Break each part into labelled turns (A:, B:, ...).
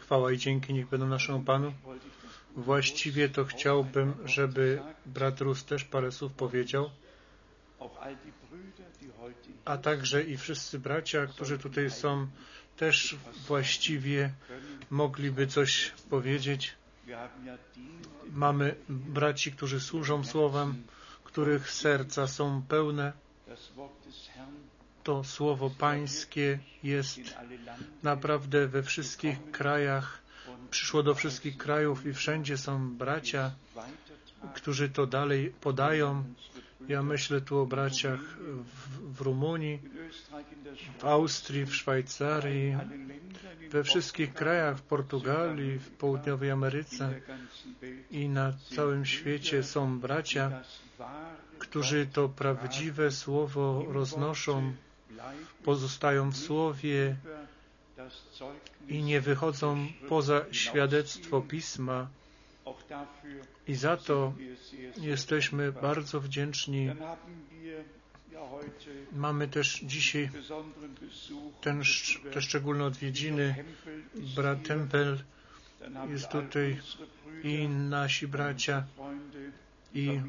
A: Chwała i dzięki niech będą naszemu Panu. Właściwie to chciałbym, żeby brat Rus też parę słów powiedział, a także i wszyscy bracia, którzy tutaj są, też właściwie mogliby coś powiedzieć. Mamy braci, którzy służą Słowem, których serca są pełne. To Słowo Pańskie jest naprawdę we wszystkich krajach, przyszło do wszystkich krajów i wszędzie są bracia, którzy to dalej podają. Ja myślę tu o braciach w, w Rumunii, w Austrii, w Szwajcarii, we wszystkich krajach, w Portugalii, w południowej Ameryce i na całym świecie są bracia, którzy to prawdziwe słowo roznoszą, pozostają w słowie i nie wychodzą poza świadectwo pisma. I za to jesteśmy bardzo wdzięczni. Mamy też dzisiaj ten, te szczególne odwiedziny. Brat Tempel jest tutaj i nasi bracia i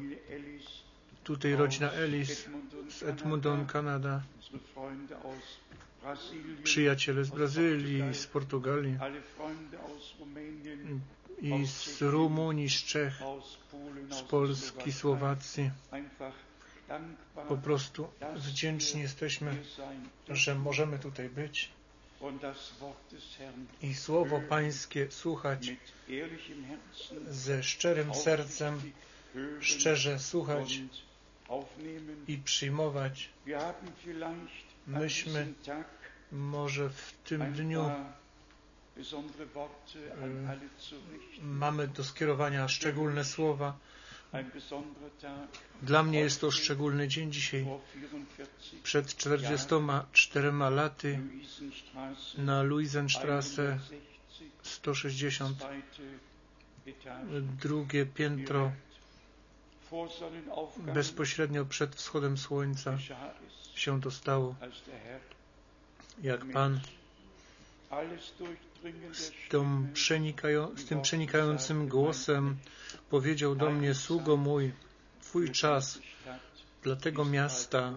A: tutaj rodzina Ellis z Edmonton, Kanada, przyjaciele z Brazylii, z Portugalii i z Rumunii, z Czech, z Polski, Słowacji. Po prostu wdzięczni jesteśmy, że możemy tutaj być i Słowo Pańskie słuchać ze szczerym sercem, szczerze słuchać i przyjmować. Myśmy może w tym dniu mamy do skierowania szczególne słowa. Dla mnie jest to szczególny dzień dzisiaj. Przed 44 laty na Luisenstrasse 160 drugie piętro bezpośrednio przed wschodem słońca się to stało. Jak Pan z, z tym przenikającym głosem powiedział do mnie, sługo mój, Twój czas dla tego miasta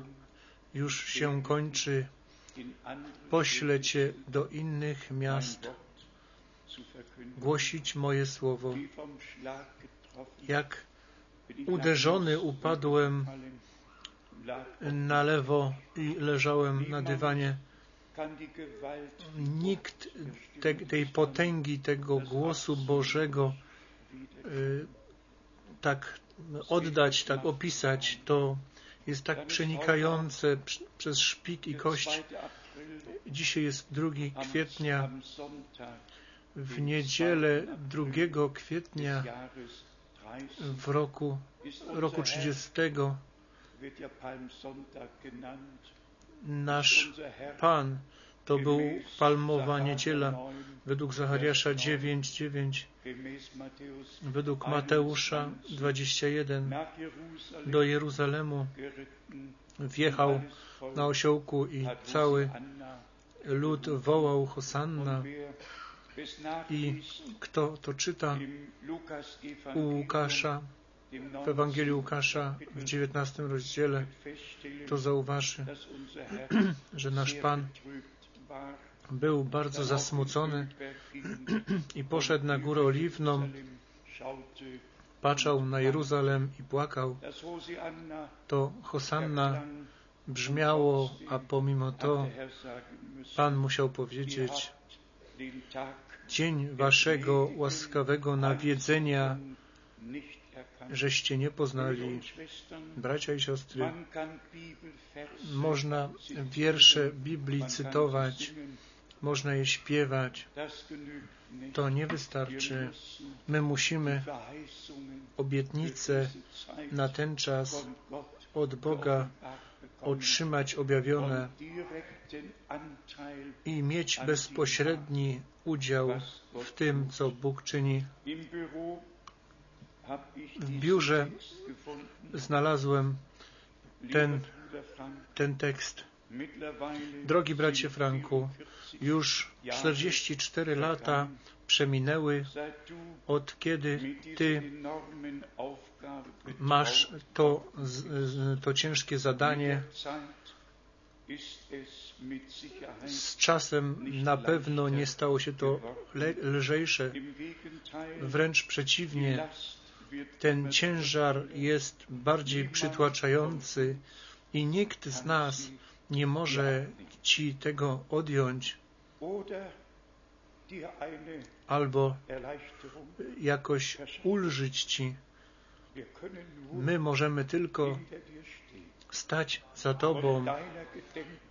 A: już się kończy. Poślę Cię do innych miast głosić moje słowo. Jak uderzony upadłem na lewo i leżałem na dywanie. Nikt te, tej potęgi, tego głosu Bożego y, tak oddać, tak opisać, to jest tak przenikające przez szpik i kość. Dzisiaj jest 2 kwietnia. W niedzielę 2 kwietnia w roku, roku 30 nasz Pan to był palmowa niedziela. według Zachariasza 9:9, według Mateusza 21 do Jeruzalemu wjechał na osiołku i cały lud wołał Hosanna. I kto to czyta? u Łukasza, w Ewangelii Łukasza w 19 rozdziale, to zauważy, że nasz Pan był bardzo zasmucony i poszedł na górę oliwną, patrzał na Jeruzalem i płakał. To Hosanna brzmiało, a pomimo to Pan musiał powiedzieć, dzień waszego łaskawego nawiedzenia żeście nie poznali. Bracia i siostry, można wiersze Biblii cytować, można je śpiewać. To nie wystarczy. My musimy obietnice na ten czas od Boga otrzymać objawione i mieć bezpośredni udział w tym, co Bóg czyni. W biurze znalazłem ten, ten tekst. Drogi bracie Franku, Już 44 lata przeminęły od kiedy Ty masz to, to ciężkie zadanie. Z czasem na pewno nie stało się to lżejsze. Wręcz przeciwnie, ten ciężar jest bardziej przytłaczający i nikt z nas nie może Ci tego odjąć albo jakoś ulżyć Ci. My możemy tylko stać za Tobą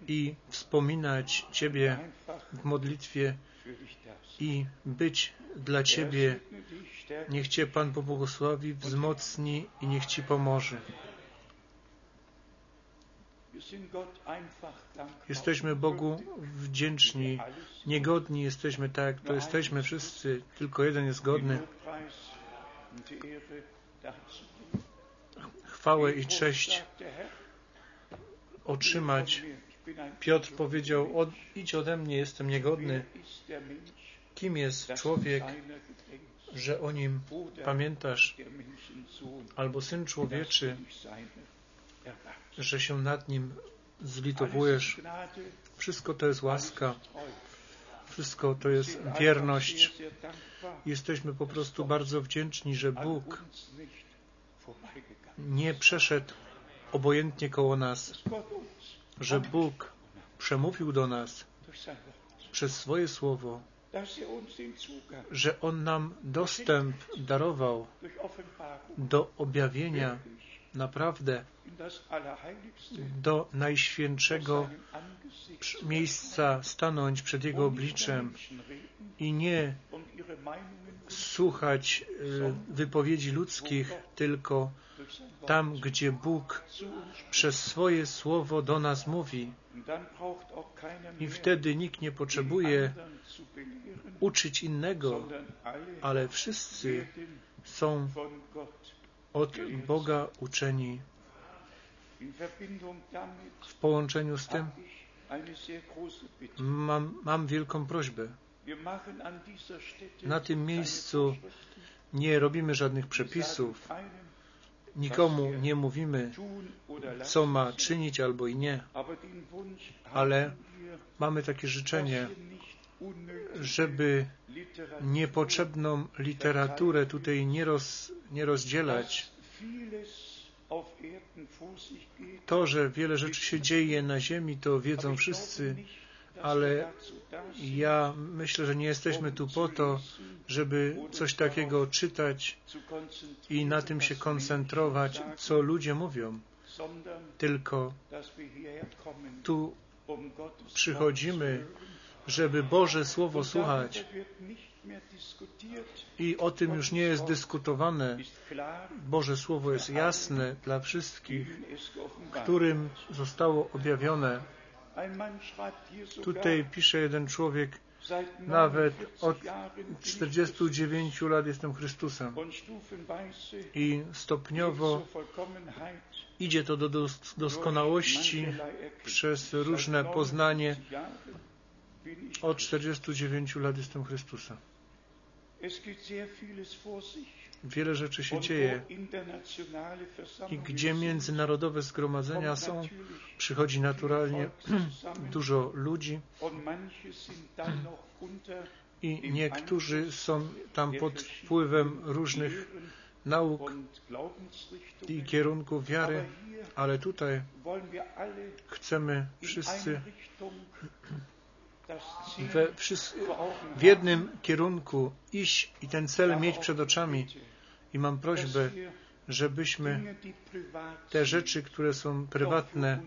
A: i wspominać Ciebie w modlitwie i być dla Ciebie. Niech Cię Pan pobłogosławi, wzmocni i niech Ci pomoże. Jesteśmy Bogu wdzięczni, niegodni jesteśmy tak, to jesteśmy wszyscy, tylko jeden jest godny. Chwałę i cześć otrzymać. Piotr powiedział, od, idź ode mnie, jestem niegodny. Kim jest człowiek, że o nim pamiętasz, albo Syn Człowieczy, że się nad nim zlitowujesz. Wszystko to jest łaska. Wszystko to jest wierność. Jesteśmy po prostu bardzo wdzięczni, że Bóg nie przeszedł obojętnie koło nas, że Bóg przemówił do nas przez swoje słowo, że On nam dostęp darował do objawienia naprawdę do najświętszego miejsca stanąć przed Jego obliczem i nie słuchać e, wypowiedzi ludzkich, tylko tam, gdzie Bóg przez swoje słowo do nas mówi. I wtedy nikt nie potrzebuje uczyć innego, ale wszyscy są od Boga uczeni. W połączeniu z tym mam, mam wielką prośbę. Na tym miejscu nie robimy żadnych przepisów, nikomu nie mówimy, co ma czynić albo i nie, ale mamy takie życzenie, żeby niepotrzebną literaturę tutaj nie, roz, nie rozdzielać. To, że wiele rzeczy się dzieje na ziemi, to wiedzą wszyscy, ale ja myślę, że nie jesteśmy tu po to, żeby coś takiego czytać i na tym się koncentrować, co ludzie mówią, tylko tu przychodzimy, żeby Boże Słowo słuchać. I o tym już nie jest dyskutowane. Boże Słowo jest jasne dla wszystkich, którym zostało objawione. Tutaj pisze jeden człowiek, nawet od 49 lat jestem Chrystusem. I stopniowo idzie to do doskonałości przez różne poznanie. Od 49 lat jestem Chrystusem. Wiele rzeczy się dzieje i gdzie międzynarodowe zgromadzenia są, przychodzi naturalnie dużo ludzi i niektórzy są tam pod wpływem różnych nauk i kierunków wiary, ale tutaj chcemy wszyscy we, w jednym kierunku iść i ten cel mieć przed oczami. I mam prośbę, żebyśmy te rzeczy, które są prywatne,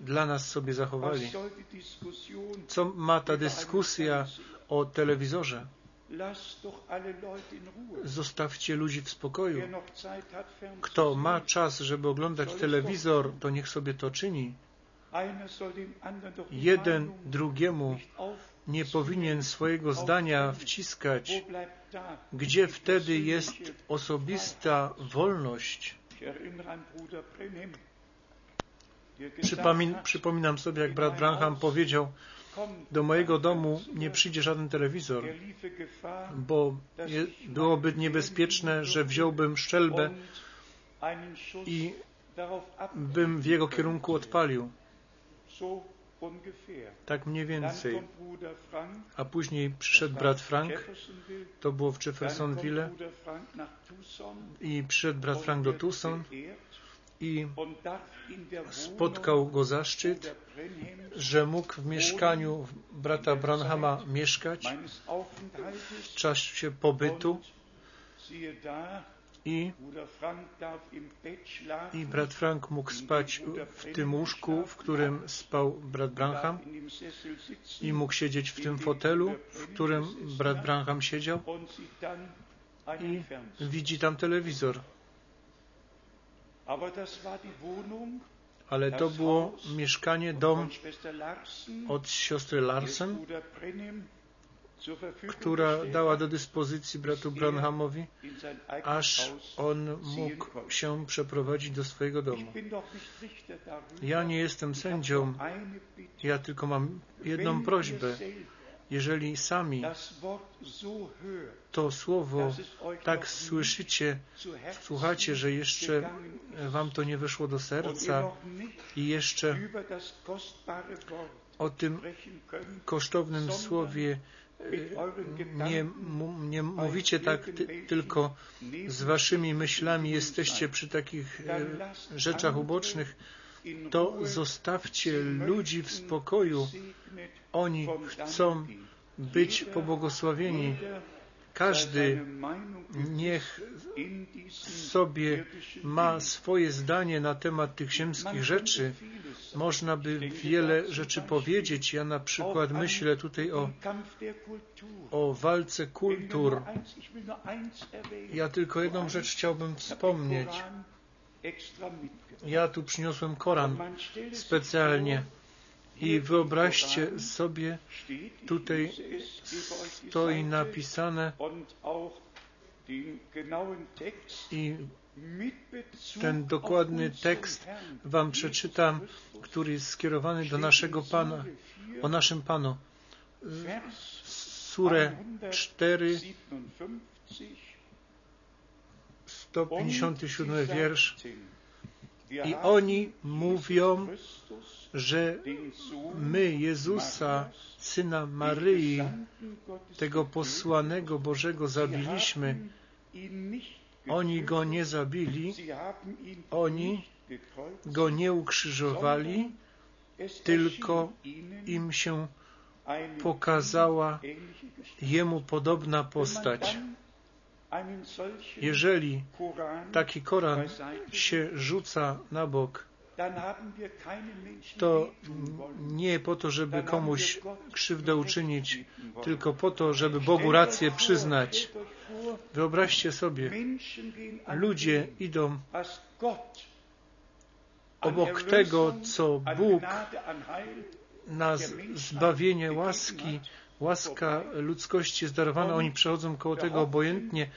A: dla nas sobie zachowali. Co ma ta dyskusja o telewizorze? Zostawcie ludzi w spokoju. Kto ma czas, żeby oglądać telewizor, to niech sobie to czyni. Jeden drugiemu nie powinien swojego zdania wciskać, gdzie wtedy jest osobista wolność. Przypomin, przypominam sobie, jak brat Branham powiedział, do mojego domu nie przyjdzie żaden telewizor, bo byłoby niebezpieczne, że wziąłbym szczelbę i bym w jego kierunku odpalił. Tak mniej więcej. A później przyszedł brat Frank, to było w Jeffersonville. I przyszedł brat Frank do Tucson. i spotkał go zaszczyt, że mógł w mieszkaniu brata Branhama mieszkać. W czasie pobytu i, i brat Frank mógł spać w tym łóżku, w którym spał brat Branham i mógł siedzieć w tym fotelu, w którym brat Branham siedział i widzi tam telewizor. Ale to było mieszkanie, dom od siostry Larsen, która dała do dyspozycji bratu Branhamowi, aż on mógł się przeprowadzić do swojego domu. Ja nie jestem sędzią, ja tylko mam jedną prośbę. Jeżeli sami to słowo tak słyszycie, słuchacie, że jeszcze wam to nie weszło do serca i jeszcze o tym kosztownym słowie nie, nie mówicie tak ty, tylko z waszymi myślami jesteście przy takich rzeczach ubocznych, to zostawcie ludzi w spokoju. Oni chcą być pobłogosławieni. Każdy niech sobie ma swoje zdanie na temat tych ziemskich rzeczy. Można by wiele rzeczy powiedzieć. Ja na przykład myślę tutaj o, o walce kultur. Ja tylko jedną rzecz chciałbym wspomnieć. Ja tu przyniosłem Koran specjalnie. I wyobraźcie sobie, tutaj stoi napisane i ten dokładny tekst Wam przeczytam, który jest skierowany do naszego Pana, o naszym Panu. Surę 4, 157 wiersz. I oni mówią, że my Jezusa, Syna Maryi, tego posłanego Bożego zabiliśmy. Oni Go nie zabili, oni Go nie ukrzyżowali, tylko im się pokazała Jemu podobna postać. Jeżeli taki Koran się rzuca na bok, to nie po to, żeby komuś krzywdę uczynić, tylko po to, żeby Bogu rację przyznać. Wyobraźcie sobie, ludzie idą obok tego, co Bóg na zbawienie łaski, łaska ludzkości jest darowana, oni przechodzą koło tego obojętnie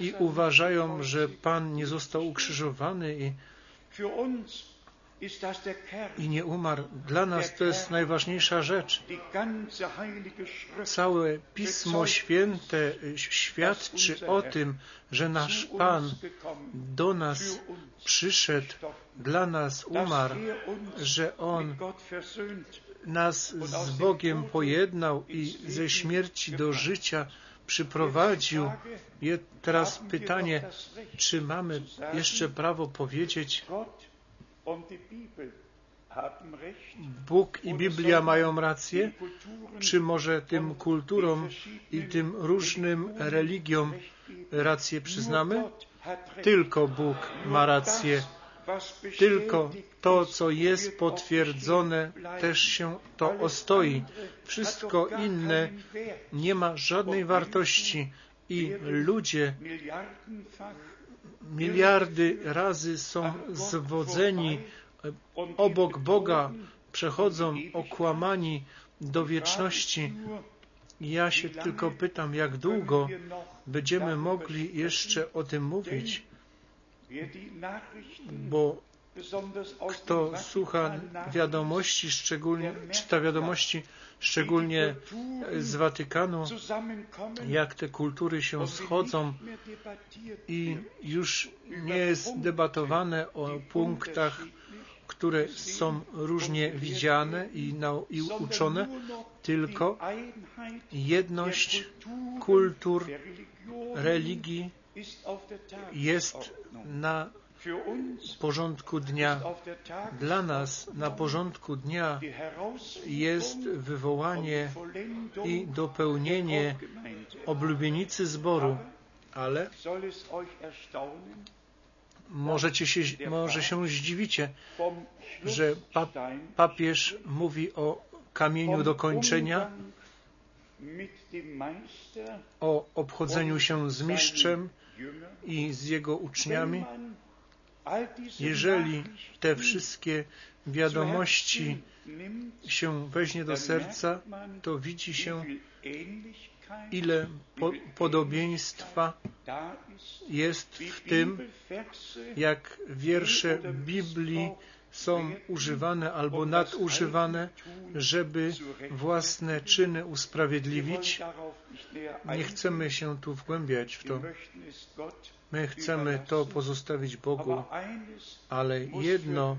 A: i uważają, że Pan nie został ukrzyżowany i i nie umarł. Dla nas to jest najważniejsza rzecz. Całe Pismo Święte świadczy o tym, że nasz Pan do nas przyszedł, dla nas umarł, że On nas z Bogiem pojednał i ze śmierci do życia przyprowadził. Teraz pytanie, czy mamy jeszcze prawo powiedzieć, Bóg i Biblia mają rację? Czy może tym kulturom i tym różnym religiom rację przyznamy? Tylko Bóg ma rację. Tylko to, co jest potwierdzone, też się to ostoi. Wszystko inne nie ma żadnej wartości i ludzie miliardy razy są zwodzeni obok Boga, przechodzą okłamani do wieczności. Ja się tylko pytam, jak długo będziemy mogli jeszcze o tym mówić, bo kto słucha wiadomości, szczególnie czyta wiadomości, szczególnie z Watykanu, jak te kultury się schodzą i już nie jest debatowane o punktach, które są różnie widziane i, i uczone, tylko jedność kultur, religii jest na porządku dnia. Dla nas na porządku dnia jest wywołanie i dopełnienie oblubienicy zboru, ale możecie się, może się zdziwicie, że pa, papież mówi o kamieniu do kończenia, o obchodzeniu się z mistrzem i z jego uczniami. Jeżeli te wszystkie wiadomości się weźmie do serca, to widzi się, ile po podobieństwa jest w tym, jak wiersze Biblii są używane albo nadużywane, żeby własne czyny usprawiedliwić. Nie chcemy się tu wgłębiać w to. My chcemy to pozostawić Bogu, ale jedno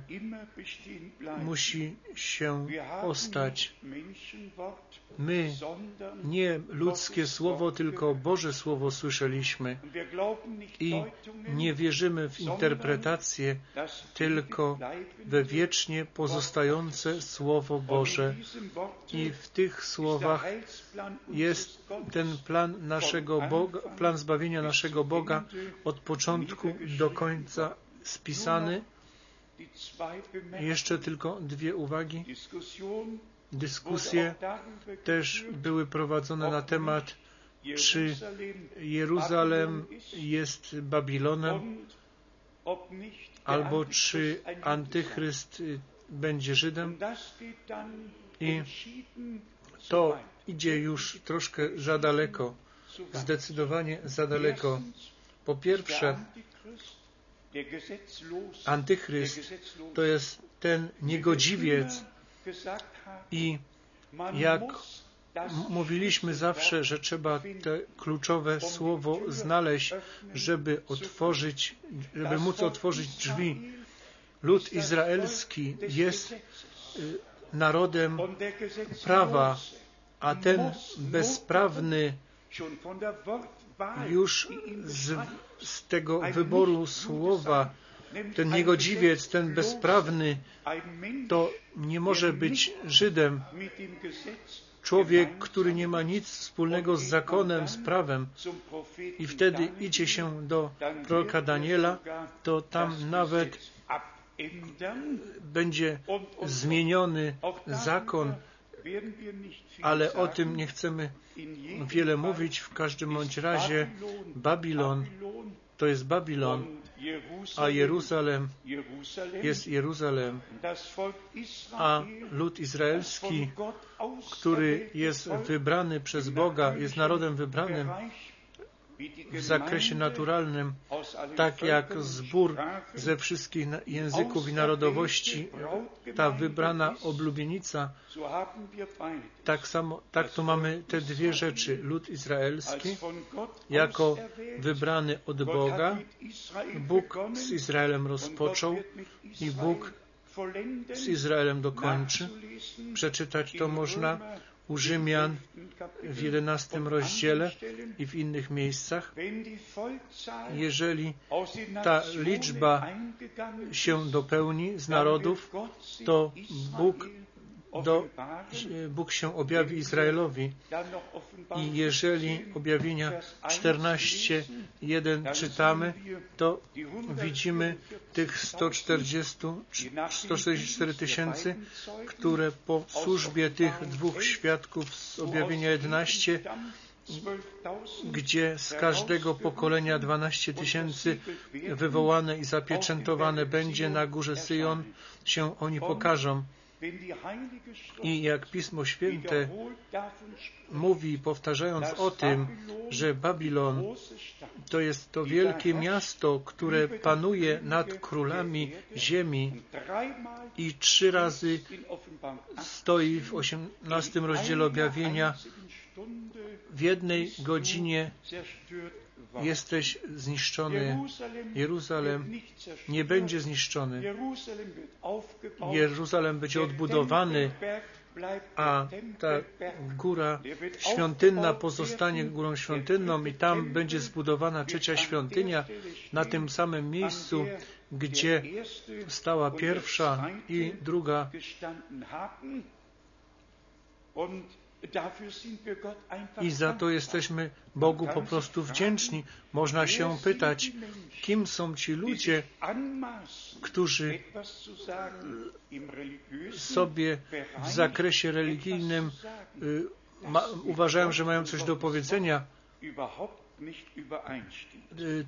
A: musi się ostać. My nie ludzkie słowo, tylko Boże słowo słyszeliśmy i nie wierzymy w interpretację, tylko we wiecznie pozostające Słowo Boże. I w tych słowach jest ten plan naszego Boga, plan zbawienia naszego Boga od początku do końca spisany. Jeszcze tylko dwie uwagi. Dyskusje też były prowadzone na temat, czy Jeruzalem jest Babilonem, albo czy Antychryst będzie Żydem. I to idzie już troszkę za daleko, zdecydowanie za daleko. Po pierwsze, Antychryst to jest ten niegodziwiec i jak mówiliśmy zawsze, że trzeba te kluczowe słowo znaleźć, żeby otworzyć, żeby móc otworzyć drzwi. Lud izraelski jest narodem prawa, a ten bezprawny już z, z tego wyboru słowa, ten niegodziwiec, ten bezprawny, to nie może być Żydem. Człowiek, który nie ma nic wspólnego z zakonem, z prawem i wtedy idzie się do proroka Daniela, to tam nawet będzie zmieniony zakon, ale o tym nie chcemy wiele mówić. W każdym bądź razie Babilon to jest Babilon, a Jeruzalem jest Jeruzalem, a lud izraelski, który jest wybrany przez Boga, jest narodem wybranym, w zakresie naturalnym, tak jak zbór ze wszystkich języków i narodowości, ta wybrana oblubienica, tak samo, tak to mamy te dwie rzeczy. Lud izraelski jako wybrany od Boga, Bóg z Izraelem rozpoczął i Bóg z Izraelem dokończy. Przeczytać to można u Rzymian w jedenastym rozdziale i w innych miejscach, jeżeli ta liczba się dopełni z narodów, to Bóg, do, Bóg się objawi Izraelowi. I jeżeli objawienia 14.1 czytamy, to widzimy tych 140, 144 tysięcy, które po służbie tych dwóch świadków z objawienia 11 gdzie z każdego pokolenia 12 tysięcy wywołane i zapieczętowane będzie na górze Syjon, się oni pokażą I jak Pismo Święte mówi, powtarzając o tym, że Babilon to jest to wielkie miasto, które panuje nad królami ziemi. i trzy razy stoi w osiemnastym rozdziale objawienia. w jednej godzinie jesteś zniszczony. Jeruzalem nie będzie zniszczony. Jeruzalem będzie odbudowany, a ta góra świątynna pozostanie górą świątynną i tam będzie zbudowana trzecia świątynia na tym samym miejscu, gdzie stała pierwsza i druga. I za to jesteśmy Bogu po prostu wdzięczni. Można się pytać, kim są ci ludzie, którzy sobie w zakresie religijnym y, ma, uważają, że mają coś do powiedzenia,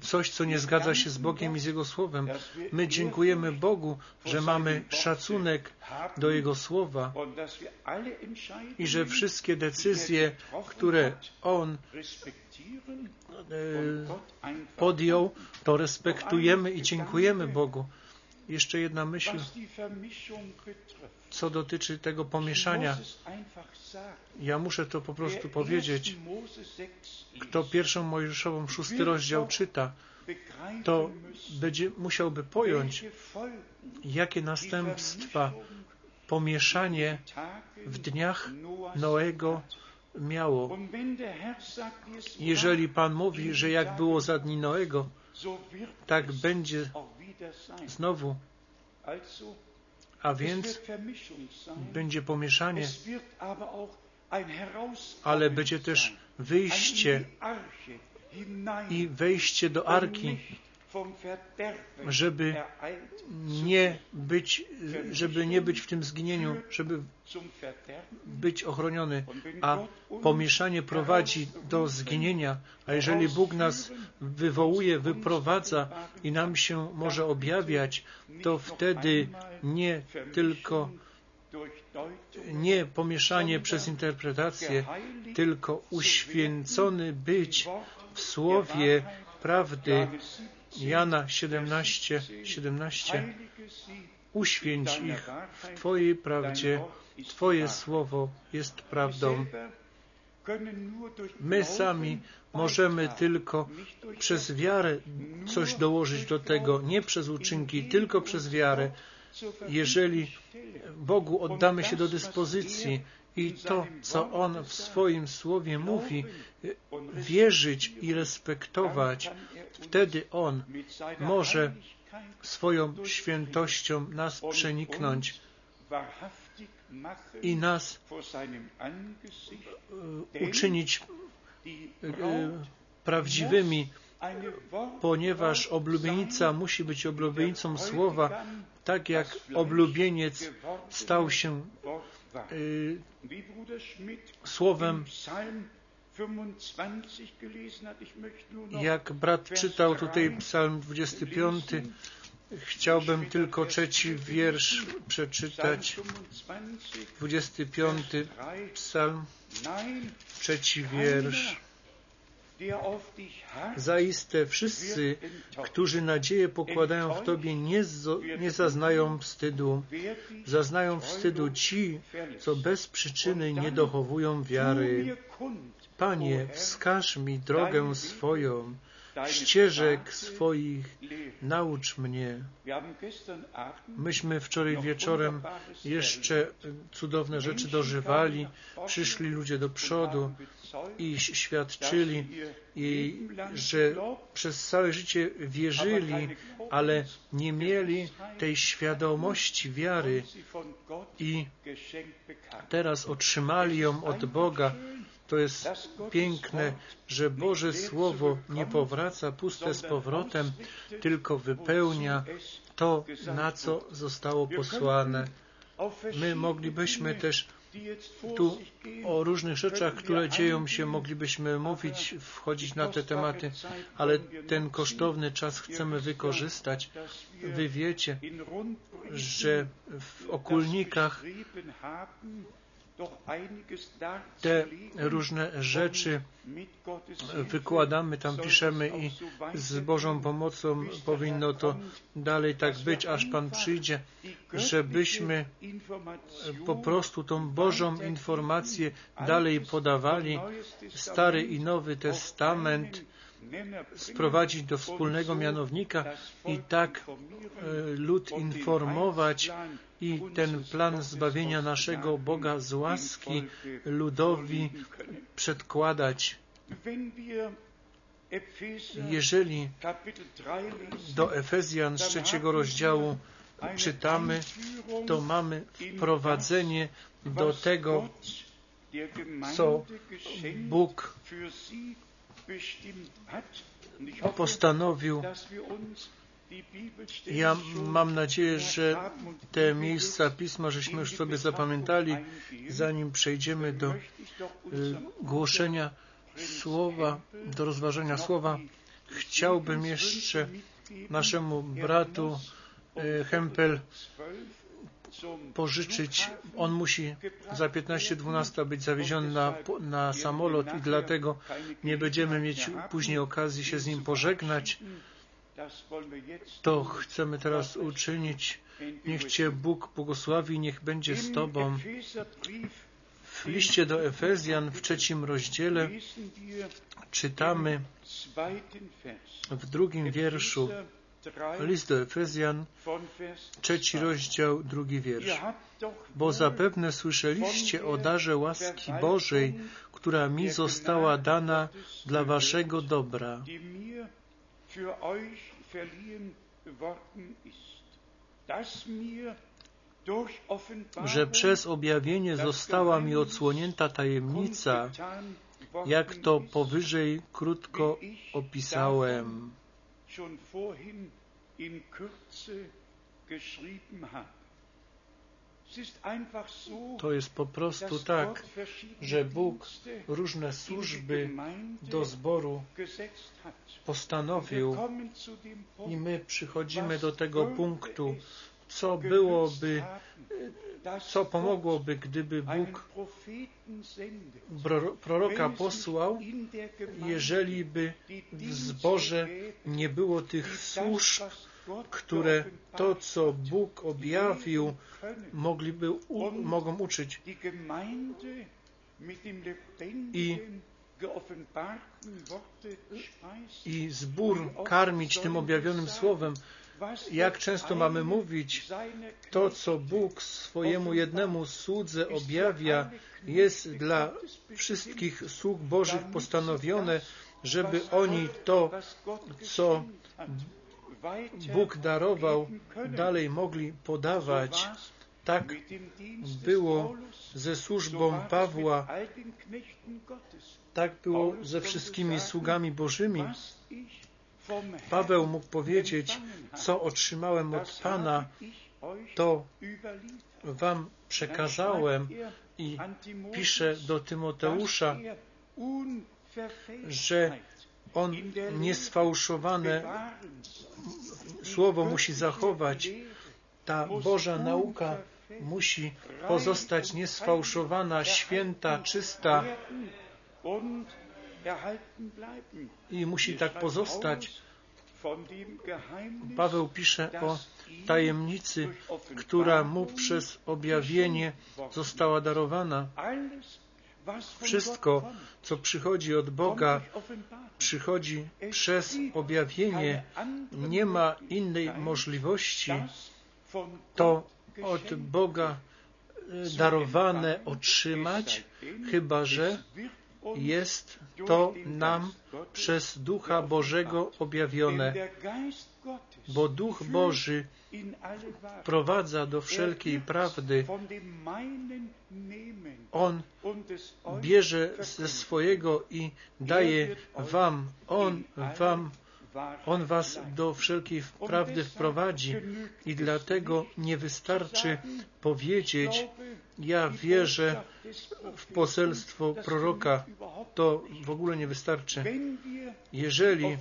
A: coś, co nie zgadza się z Bogiem i z Jego Słowem. My dziękujemy Bogu, że mamy szacunek do Jego Słowa i że wszystkie decyzje, które On y, podjął, to respektujemy i dziękujemy Bogu. Jeszcze jedna myśl, co dotyczy tego pomieszania. Ja muszę to po prostu powiedzieć. Kto pierwszą Mojżeszową szósty rozdział czyta, to będzie musiałby pojąć, jakie następstwa pomieszanie w dniach Noego miało. Jeżeli Pan mówi, że jak było za dni Noego, tak będzie znowu. A więc będzie pomieszanie, ale będzie też wyjście i wejście do arki, żeby nie być, żeby nie być w tym zginieniu, żeby być ochroniony, a pomieszanie prowadzi do zginienia, a jeżeli Bóg nas wywołuje, wyprowadza i nam się może objawiać, to wtedy nie tylko nie pomieszanie przez interpretację, tylko uświęcony być w słowie prawdy. Jana 17, 17. Uświęć ich w Twojej prawdzie. Twoje słowo jest prawdą. My sami możemy tylko przez wiarę coś dołożyć do tego, nie przez uczynki, tylko przez wiarę. Jeżeli Bogu oddamy się do dyspozycji i to, co On w swoim słowie mówi, wierzyć i respektować, wtedy On może swoją świętością nas przeniknąć i nas e, uczynić e, prawdziwymi, ponieważ oblubienica musi być oblubienicą słowa, tak jak oblubieniec stał się słowem jak brat czytał tutaj psalm 25, chciałbym tylko trzeci wiersz przeczytać. 25 psalm, trzeci wiersz. Zaiste wszyscy, którzy nadzieję pokładają w Tobie, nie, nie zaznają wstydu. Zaznają wstydu ci, co bez przyczyny nie dochowują wiary. Panie, wskaż mi drogę swoją, ścieżek swoich naucz mnie. Myśmy wczoraj wieczorem jeszcze cudowne rzeczy dożywali, przyszli ludzie do przodu i świadczyli, i że przez całe życie wierzyli, ale nie mieli tej świadomości wiary i teraz otrzymali ją od Boga to jest piękne, że Boże Słowo nie powraca puste z powrotem, tylko wypełnia to, na co zostało posłane. My moglibyśmy też tu o różnych rzeczach, które dzieją się, moglibyśmy mówić, wchodzić na te tematy, ale ten kosztowny czas chcemy wykorzystać. Wy wiecie, że w okulnikach te różne rzeczy wykładamy, tam piszemy i z Bożą pomocą powinno to dalej tak być, aż Pan przyjdzie, żebyśmy po prostu tą Bożą informację dalej podawali. Stary i Nowy Testament sprowadzić do wspólnego mianownika i tak e, lud informować i ten plan zbawienia naszego Boga z łaski ludowi przedkładać. Jeżeli do Efezjan z trzeciego rozdziału czytamy, to mamy wprowadzenie do tego, co Bóg postanowił. Ja mam nadzieję, że te miejsca pisma, żeśmy już sobie zapamiętali, zanim przejdziemy do y, głoszenia słowa, do rozważenia słowa. Chciałbym jeszcze naszemu bratu y, Hempel pożyczyć. On musi za 15-12 być zawieziony na, na samolot i dlatego nie będziemy mieć później okazji się z nim pożegnać. To chcemy teraz uczynić. Niech Cię Bóg błogosławi, niech będzie z Tobą. W liście do Efezjan w trzecim rozdziale czytamy w drugim wierszu List do Efezjan, trzeci rozdział, drugi wiersz. Bo zapewne słyszeliście o darze łaski Bożej, która mi została dana dla waszego dobra, że przez objawienie została mi odsłonięta tajemnica, jak to powyżej krótko opisałem schon vorhin in Kürze geschrieben habe. To jest po prostu tak, że Bóg różne służby do zboru postanowił i my przychodzimy do tego punktu, co byłoby, co pomogłoby, gdyby Bóg proroka posłał, jeżeli by w zborze nie było tych służb, które to, co Bóg objawił, mogliby u, mogą uczyć. I, I zbór karmić tym objawionym słowem. Jak często mamy mówić, to co Bóg swojemu jednemu słudze objawia, jest dla wszystkich sług Bożych postanowione, żeby oni to, co Bóg darował, dalej mogli podawać. Tak było ze służbą Pawła, tak było ze wszystkimi sługami Bożymi. Paweł mógł powiedzieć, co otrzymałem od Pana, to wam przekazałem i pisze do Tymoteusza, że on niesfałszowane słowo musi zachować. Ta Boża nauka musi pozostać niesfałszowana, święta, czysta i musi tak pozostać. Paweł pisze o tajemnicy, która mu przez objawienie została darowana. Wszystko, co przychodzi od Boga, przychodzi przez objawienie. Nie ma innej możliwości. To od Boga e, darowane otrzymać, chyba że jest to nam przez Ducha Bożego objawione, bo Duch Boży prowadza do wszelkiej prawdy. On bierze ze swojego i daje wam. On wam on was do wszelkiej prawdy wprowadzi i dlatego nie wystarczy powiedzieć, ja wierzę w poselstwo proroka. To w ogóle nie wystarczy. Jeżeli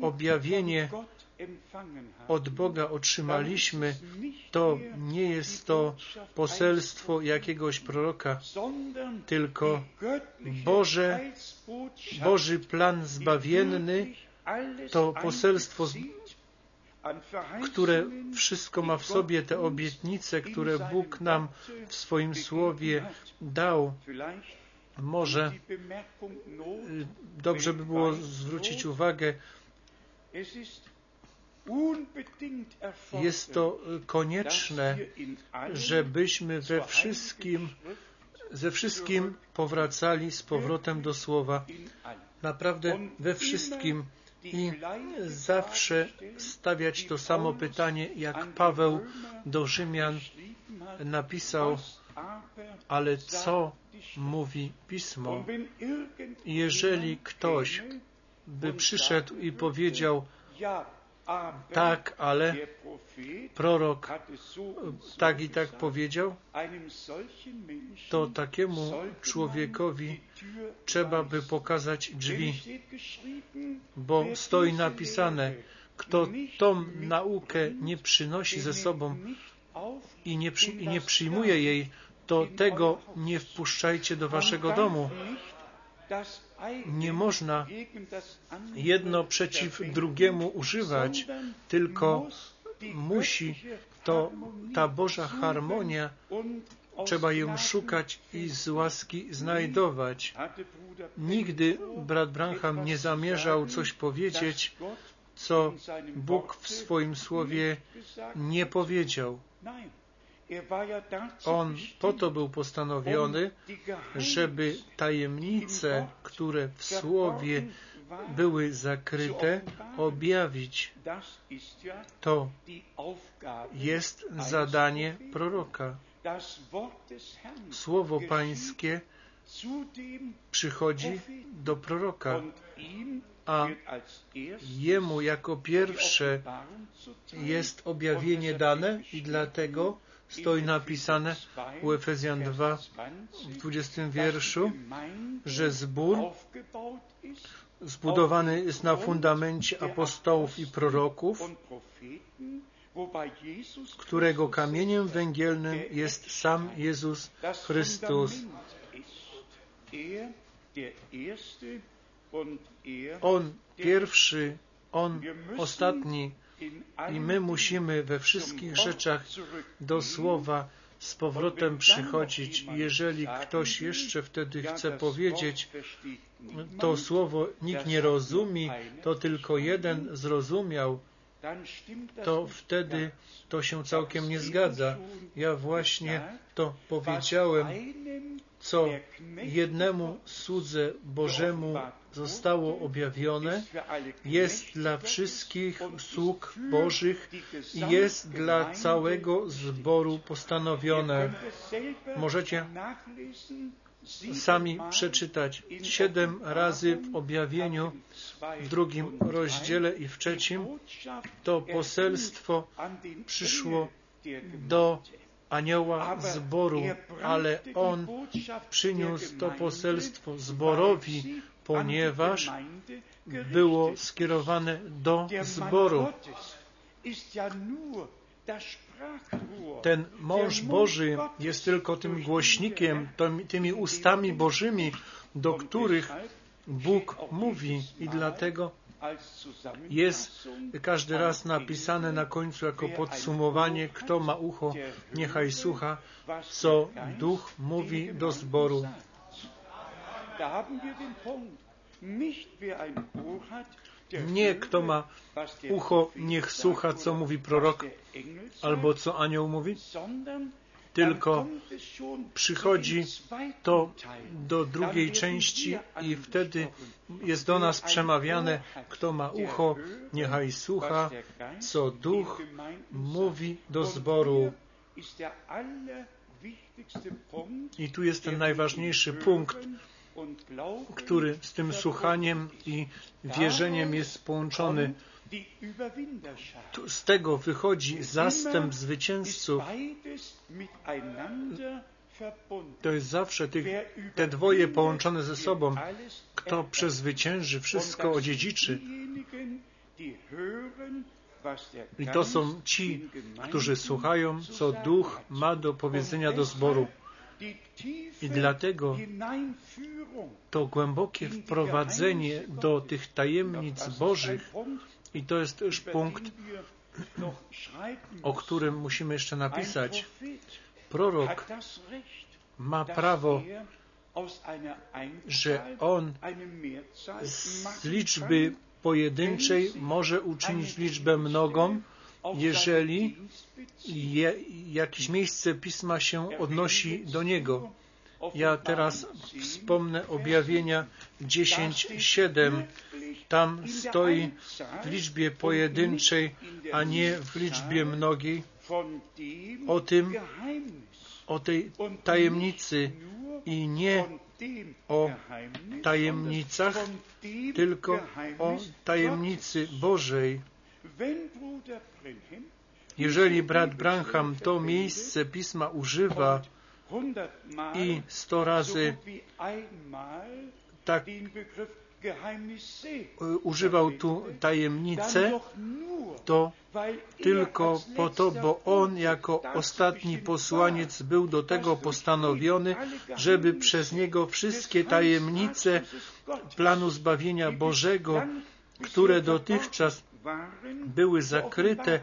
A: objawienie od Boga otrzymaliśmy, to nie jest to poselstwo jakiegoś proroka, tylko Boże, Boży plan zbawienny, to poselstwo, które wszystko ma w sobie, te obietnice, które Bóg nam w swoim słowie dał. Może y, dobrze by było zwrócić uwagę, jest to konieczne, żebyśmy we wszystkim, ze wszystkim powracali z powrotem do Słowa. Naprawdę we wszystkim i zawsze stawiać to samo pytanie, jak Paweł do Rzymian napisał, ale co mówi Pismo? Jeżeli ktoś by przyszedł i powiedział, tak, ale prorok tak i tak powiedział, to takiemu człowiekowi trzeba by pokazać drzwi, bo stoi napisane, kto tą naukę nie przynosi ze sobą i nie, przy, i nie przyjmuje jej, to tego nie wpuszczajcie do waszego domu. Nie można jedno przeciw drugiemu używać, tylko musi to ta Boża harmonia, trzeba ją szukać i z łaski znajdować. Nigdy brat Branham nie zamierzał coś powiedzieć, co Bóg w swoim słowie nie powiedział. On po to był postanowiony, żeby tajemnice, które w Słowie były zakryte, objawić. To jest zadanie proroka. Słowo Pańskie przychodzi do proroka, a jemu jako pierwsze jest objawienie dane i dlatego stoi napisane u Efezjan 2 w 20 wierszu, że zbór zbudowany jest na fundamencie apostołów i proroków, którego kamieniem węgielnym jest sam Jezus Chrystus. On pierwszy, On ostatni i my musimy we wszystkich rzeczach do Słowa z powrotem przychodzić. Jeżeli ktoś jeszcze wtedy chce powiedzieć, to Słowo nikt nie rozumie, to tylko jeden zrozumiał, to wtedy to się całkiem nie zgadza. Ja właśnie to powiedziałem, co jednemu słudze Bożemu zostało objawione, jest dla wszystkich sług Bożych i jest dla całego zboru postanowione. Możecie sami przeczytać siedem razy w objawieniu w drugim rozdziale i w trzecim to poselstwo przyszło do anioła zboru, ale on przyniósł to poselstwo zborowi, ponieważ było skierowane do zboru. Ten mąż Boży jest tylko tym głośnikiem, tymi ustami Bożymi, do których Bóg mówi. I dlatego jest każdy raz napisane na końcu jako podsumowanie, kto ma ucho, niechaj słucha, co Duch mówi do zboru. Nie kto ma ucho, niech słucha, co mówi prorok, albo co anioł mówi, tylko przychodzi to do drugiej części i wtedy jest do nas przemawiane, kto ma ucho, niechaj słucha, co duch mówi do zboru. I tu jest ten najważniejszy punkt, który z tym słuchaniem i wierzeniem jest połączony. Z tego wychodzi zastęp zwycięzców. To jest zawsze tych, te dwoje połączone ze sobą. Kto przezwycięży, wszystko odziedziczy. I to są ci, którzy słuchają, co Duch ma do powiedzenia do zboru. I dlatego to głębokie wprowadzenie do tych tajemnic Bożych, i to jest też punkt, o którym musimy jeszcze napisać. Prorok ma prawo, że on z liczby pojedynczej może uczynić liczbę mnogą, jeżeli je, jakieś miejsce pisma się odnosi do niego. Ja teraz wspomnę objawienia 10:7. Tam stoi w liczbie pojedynczej, a nie w liczbie mnogiej. O tym, o tej tajemnicy i nie o tajemnicach, tylko o tajemnicy Bożej. Jeżeli brat Branham to miejsce pisma używa i sto razy tak używał tu tajemnicę, to tylko po to, bo on jako ostatni posłaniec był do tego postanowiony, żeby przez niego wszystkie tajemnice planu zbawienia Bożego, które dotychczas były zakryte,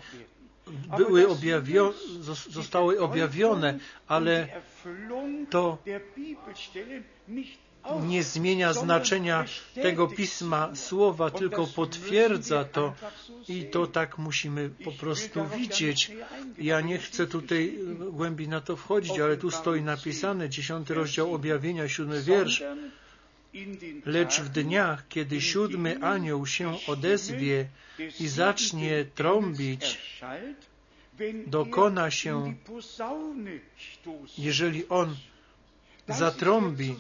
A: były objawio zostały objawione, ale to nie zmienia znaczenia tego pisma słowa, tylko potwierdza to i to tak musimy po prostu widzieć. Ja nie chcę tutaj głębiej na to wchodzić, ale tu stoi napisane, dziesiąty rozdział objawienia, siódmy wiersz. Lecz w dniach, kiedy siódmy anioł się odezwie i zacznie trąbić, dokona się, jeżeli on zatrąbi,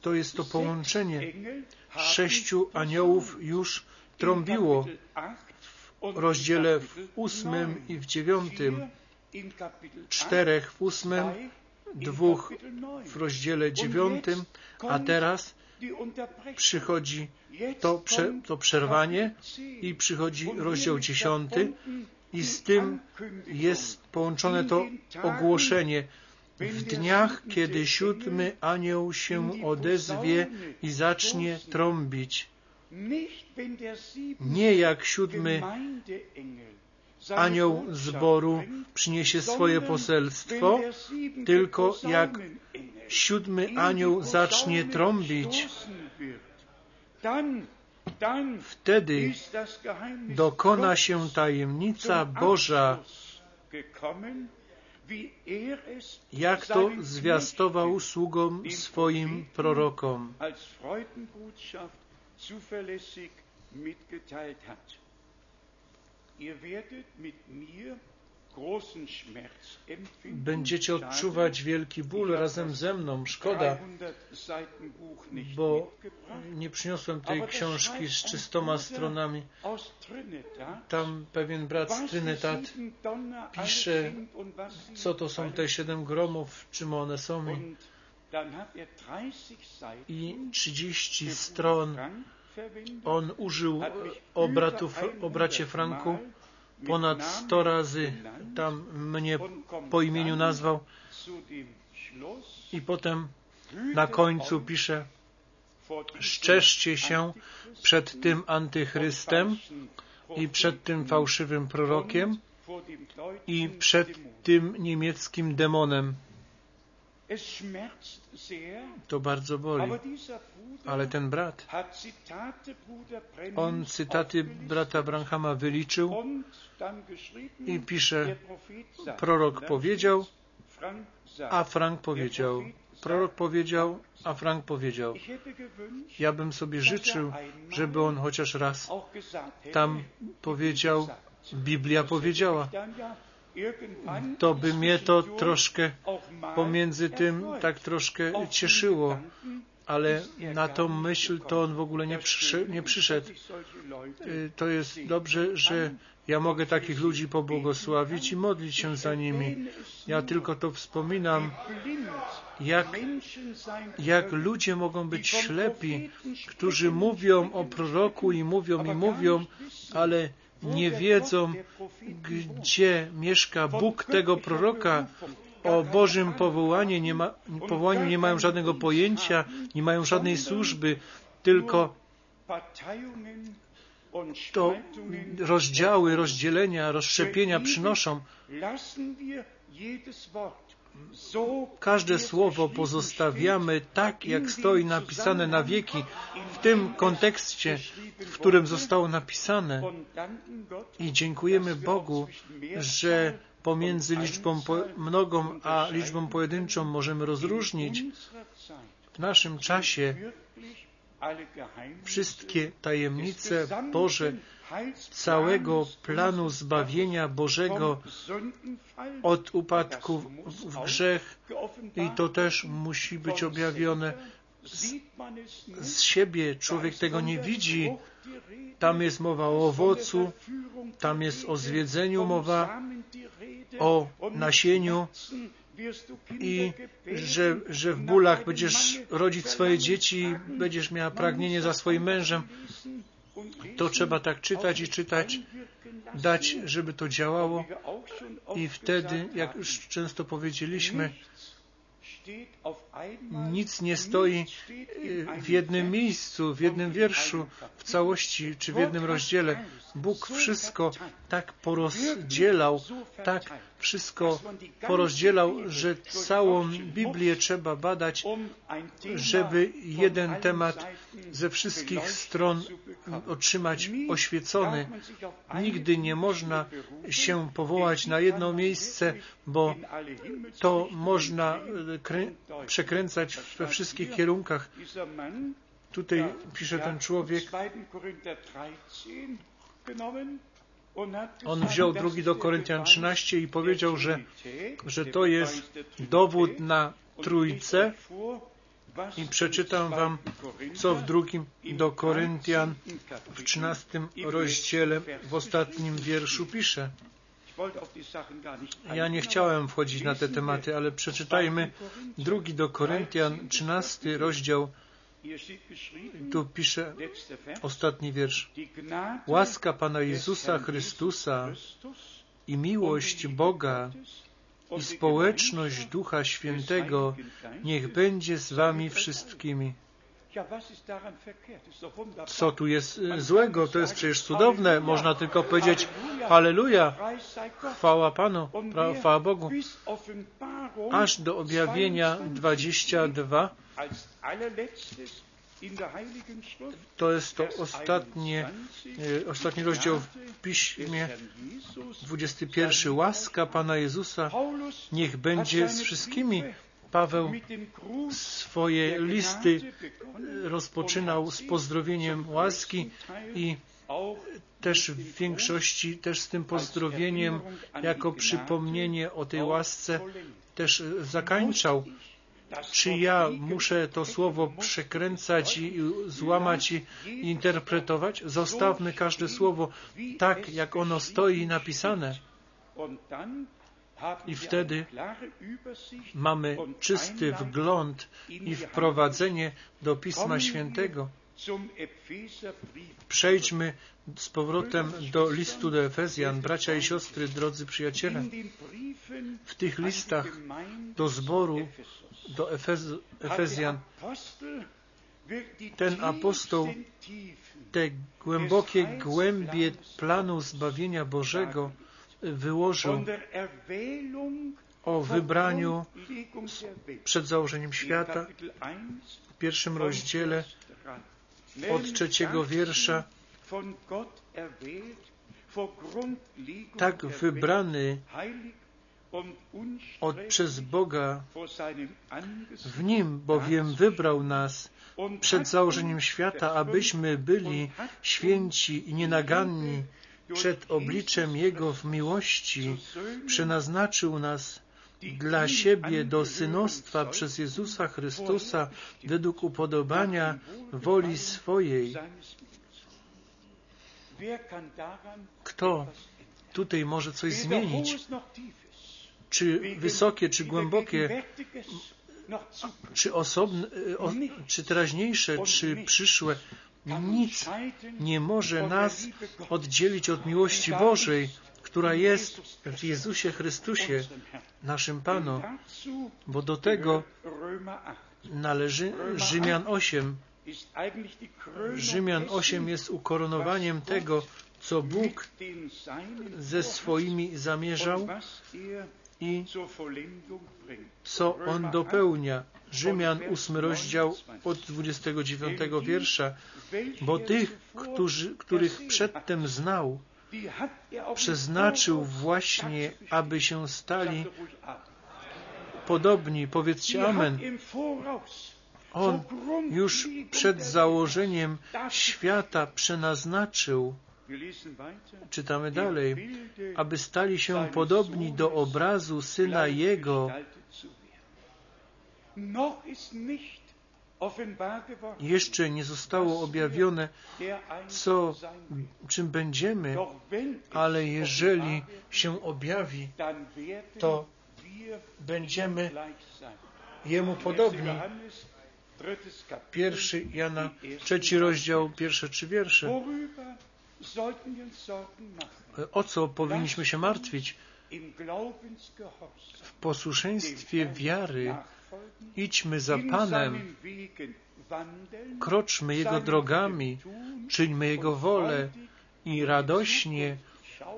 A: to jest to połączenie. Sześciu aniołów już trąbiło w rozdziale w ósmym i w dziewiątym, czterech w ósmym, dwóch w rozdziale dziewiątym, a teraz przychodzi to, prze, to przerwanie i przychodzi rozdział dziesiąty i z tym jest połączone to ogłoszenie. W dniach, kiedy siódmy anioł się odezwie i zacznie trąbić, nie jak siódmy anioł zboru przyniesie swoje poselstwo, tylko jak siódmy anioł zacznie trąbić, wtedy dokona się tajemnica Boża, jak to zwiastował sługom swoim prorokom. Będziecie odczuwać wielki ból razem ze mną. Szkoda, bo nie przyniosłem tej książki z czystoma stronami. Tam pewien brat z Trinidad pisze, co to są te siedem gromów, czym one są. I 30 stron on użył o, bratów, o bracie Franku ponad sto razy tam mnie po imieniu nazwał i potem na końcu pisze szczerzcie się przed tym antychrystem i przed tym fałszywym prorokiem i przed tym niemieckim demonem. To bardzo boli. Ale ten brat, on cytaty brata Branhama wyliczył i pisze, prorok powiedział, a Frank powiedział. Prorok powiedział, a Frank powiedział. Ja bym sobie życzył, żeby on chociaż raz tam powiedział, Biblia powiedziała. To by mnie to troszkę pomiędzy tym tak troszkę cieszyło, ale na tą myśl to on w ogóle nie, przyszedł. Nie przyszedł. To jest dobrze, że ja mogę takich ludzi pobłogosławić i modlić się za nimi. Ja tylko to wspominam, jak, jak ludzie mogą być ślepi, którzy mówią o proroku i mówią i mówią, ale nie wiedzą, gdzie mieszka Bóg tego proroka, o Bożym powołaniu nie, ma, powołaniu nie mają żadnego pojęcia, nie mają żadnej służby, tylko to rozdziały, rozdzielenia, rozszczepienia przynoszą. Każde słowo pozostawiamy tak, jak stoi napisane na wieki, w tym kontekście, w którym zostało napisane. I dziękujemy Bogu, że pomiędzy liczbą mnogą a liczbą pojedynczą możemy rozróżnić. W naszym czasie wszystkie tajemnice Boże całego planu zbawienia Bożego od upadku w grzech i to też musi być objawione z, z siebie. Człowiek tego nie widzi. Tam jest mowa o owocu, tam jest o zwiedzeniu mowa, o nasieniu i że, że w bólach będziesz rodzić swoje dzieci, będziesz miała pragnienie za swoim mężem. To trzeba tak czytać i czytać, dać, żeby to działało. I wtedy, jak już często powiedzieliśmy, nic nie stoi w jednym miejscu, w jednym wierszu, w całości czy w jednym rozdziale. Bóg wszystko tak porozdzielał, tak wszystko porozdzielał, że całą Biblię trzeba badać, żeby jeden temat ze wszystkich stron otrzymać oświecony. Nigdy nie można się powołać na jedno miejsce, bo to można przekręcać we wszystkich kierunkach. Tutaj pisze ten człowiek, on wziął drugi do Koryntian 13 i powiedział, że, że to jest dowód na trójcę i przeczytam wam, co w drugim do Koryntian w 13 rozdziale w ostatnim wierszu pisze. Ja nie chciałem wchodzić na te tematy, ale przeczytajmy drugi do Koryntian 13 rozdział tu pisze ostatni wiersz. Łaska Pana Jezusa Chrystusa i miłość Boga i społeczność Ducha Świętego niech będzie z Wami wszystkimi. Co tu jest złego? To jest przecież cudowne. Można tylko powiedzieć Halleluja, chwała Panu, chwała Bogu. Aż do objawienia 22 to jest to ostatnie, e, ostatni rozdział w Piśmie, 21. Łaska Pana Jezusa. Niech będzie z wszystkimi. Paweł swoje listy rozpoczynał z pozdrowieniem łaski i też w większości też z tym pozdrowieniem jako przypomnienie o tej łasce też zakańczał czy ja muszę to słowo przekręcać i złamać i interpretować? Zostawmy każde słowo tak, jak ono stoi napisane. I wtedy mamy czysty wgląd i wprowadzenie do Pisma Świętego. Przejdźmy z powrotem do listu do Efezjan, bracia i siostry, drodzy przyjaciele. W tych listach do zboru do Efez, Efezjan, ten apostoł te głębokie głębie planu zbawienia Bożego wyłożył o wybraniu przed założeniem świata. W pierwszym rozdziale od trzeciego wiersza tak wybrany od, przez Boga. W Nim bowiem wybrał nas przed założeniem świata, abyśmy byli święci i nienaganni przed obliczem Jego w miłości. Przenaznaczył nas dla siebie do synostwa przez Jezusa Chrystusa według upodobania woli swojej. Kto tutaj może coś zmienić? czy wysokie, czy głębokie, czy osobne, czy teraźniejsze, czy przyszłe, Nic nie może nas oddzielić od miłości Bożej, która jest w Jezusie Chrystusie, naszym Panu, bo do tego należy Rzymian 8. Rzymian 8 jest ukoronowaniem tego, co Bóg ze swoimi zamierzał i co On dopełnia. Rzymian 8 rozdział od 29 wiersza, bo tych, którzy, których przedtem znał, przeznaczył właśnie, aby się stali podobni. Powiedzcie Amen. On już przed założeniem świata przenaznaczył, czytamy dalej, aby stali się podobni do obrazu Syna Jego. Jeszcze nie zostało objawione, co, czym będziemy, ale jeżeli się objawi, to będziemy Jemu podobni. Pierwszy Jana, trzeci rozdział, pierwsze trzy wiersze. O co powinniśmy się martwić? W posłuszeństwie wiary idźmy za Panem, kroczmy Jego drogami, czyńmy Jego wolę i radośnie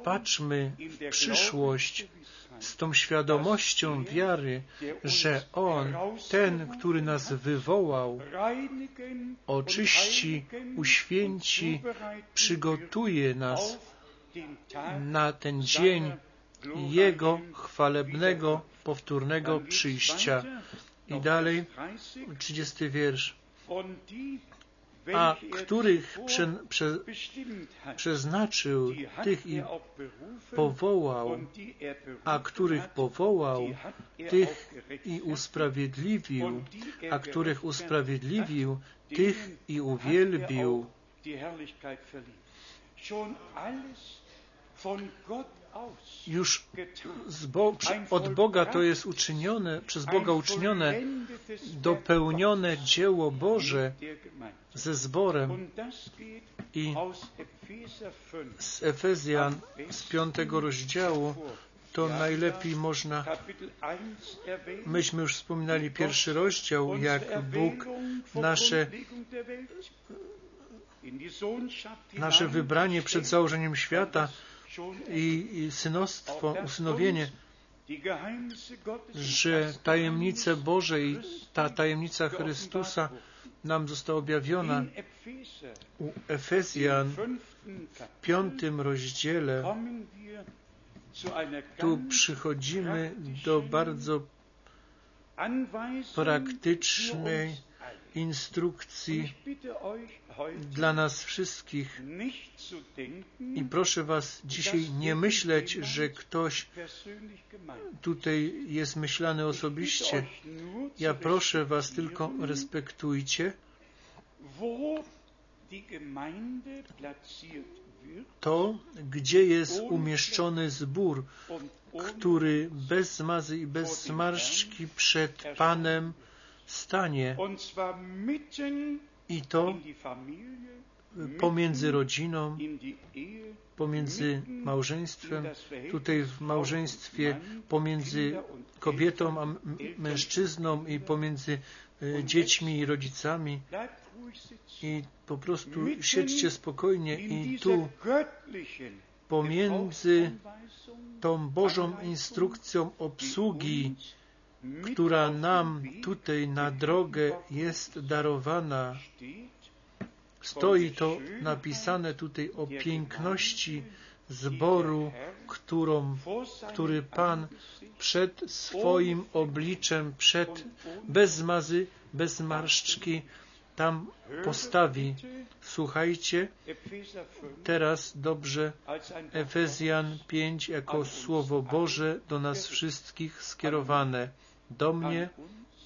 A: patrzmy w przyszłość z tą świadomością wiary, że On, ten, który nas wywołał, oczyści, uświęci, przygotuje nas na ten dzień Jego chwalebnego, powtórnego przyjścia. I dalej, 30 wiersz. A których prze, prze, przeznaczył, tych i powołał, a których powołał, tych i usprawiedliwił, a których usprawiedliwił, tych i uwielbił. Już Bo od Boga to jest uczynione, przez Boga uczynione, dopełnione dzieło Boże ze zborem i z Efezjan z piątego rozdziału to najlepiej można. Myśmy już wspominali pierwszy rozdział, jak Bóg nasze, nasze wybranie przed założeniem świata i, synostwo, usynowienie, że tajemnice Boże i ta tajemnica Chrystusa nam została objawiona u Efezjan w piątym rozdziale. Tu przychodzimy do bardzo praktycznej instrukcji dla nas wszystkich. I proszę Was dzisiaj nie myśleć, że ktoś tutaj jest myślany osobiście. Ja proszę Was tylko respektujcie to, gdzie jest umieszczony zbór, który bez zmazy i bez zmarszczki przed Panem stanie. I to pomiędzy rodziną, pomiędzy małżeństwem, tutaj w małżeństwie, pomiędzy kobietą a mężczyzną i pomiędzy e, dziećmi i rodzicami. I po prostu siedźcie spokojnie i tu pomiędzy tą Bożą instrukcją obsługi, która nam tutaj na drogę jest darowana, stoi to napisane tutaj o piękności zboru, którą, który Pan przed swoim obliczem, przed bez zmazy, bez marszczki, tam postawi. Słuchajcie teraz dobrze Efezjan 5 jako Słowo Boże do nas wszystkich skierowane, do mnie,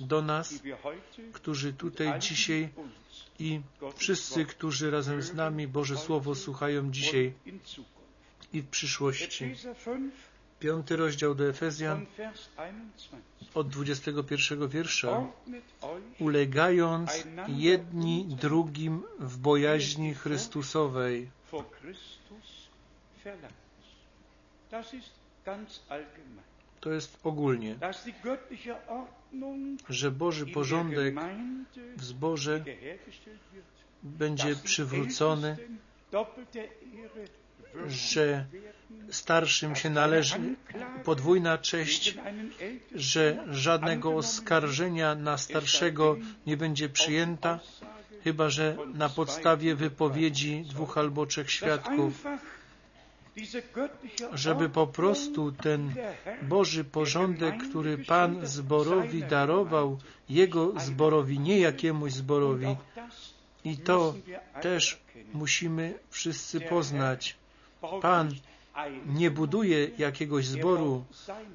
A: do nas, którzy tutaj dzisiaj i wszyscy, którzy razem z nami Boże Słowo słuchają dzisiaj i w przyszłości. Piąty rozdział do Efezjan od 21 wiersza. Ulegając jedni drugim w bojaźni Chrystusowej. To jest ogólnie, że Boży porządek w zborze będzie przywrócony, że starszym się należy podwójna cześć, że żadnego oskarżenia na starszego nie będzie przyjęta, chyba że na podstawie wypowiedzi dwóch albo trzech świadków, żeby po prostu ten Boży porządek, który Pan zborowi darował, Jego zborowi, nie jakiemuś zborowi, i to też musimy wszyscy poznać. Pan nie buduje jakiegoś zboru,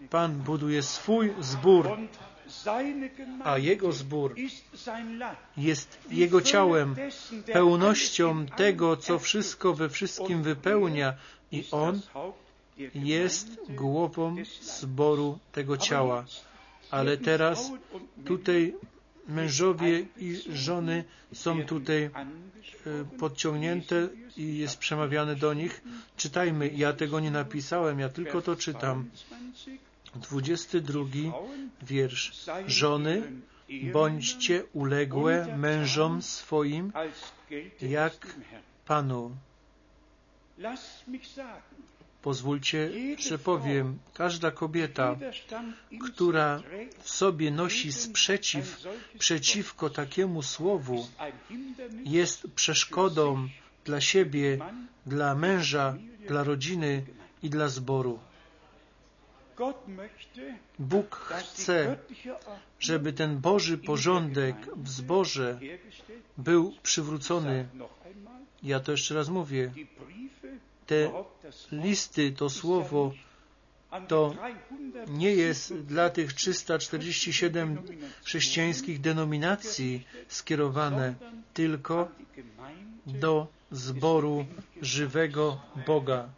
A: Pan buduje swój zbór, a Jego zbór jest Jego ciałem, pełnością tego, co wszystko we wszystkim wypełnia i On jest głową zboru tego ciała. Ale teraz tutaj mężowie i żony są tutaj podciągnięte i jest przemawiane do nich. Czytajmy, ja tego nie napisałem, ja tylko to czytam. 22 wiersz. Żony, bądźcie uległe mężom swoim, jak Panu. Pozwólcie, że powiem, każda kobieta, która w sobie nosi sprzeciw przeciwko takiemu słowu, jest przeszkodą dla siebie, dla męża, dla rodziny i dla zboru. Bóg chce, żeby ten Boży porządek w zborze był przywrócony. Ja to jeszcze raz mówię. Te listy, to słowo, to nie jest dla tych 347 chrześcijańskich denominacji skierowane, tylko do zboru żywego Boga.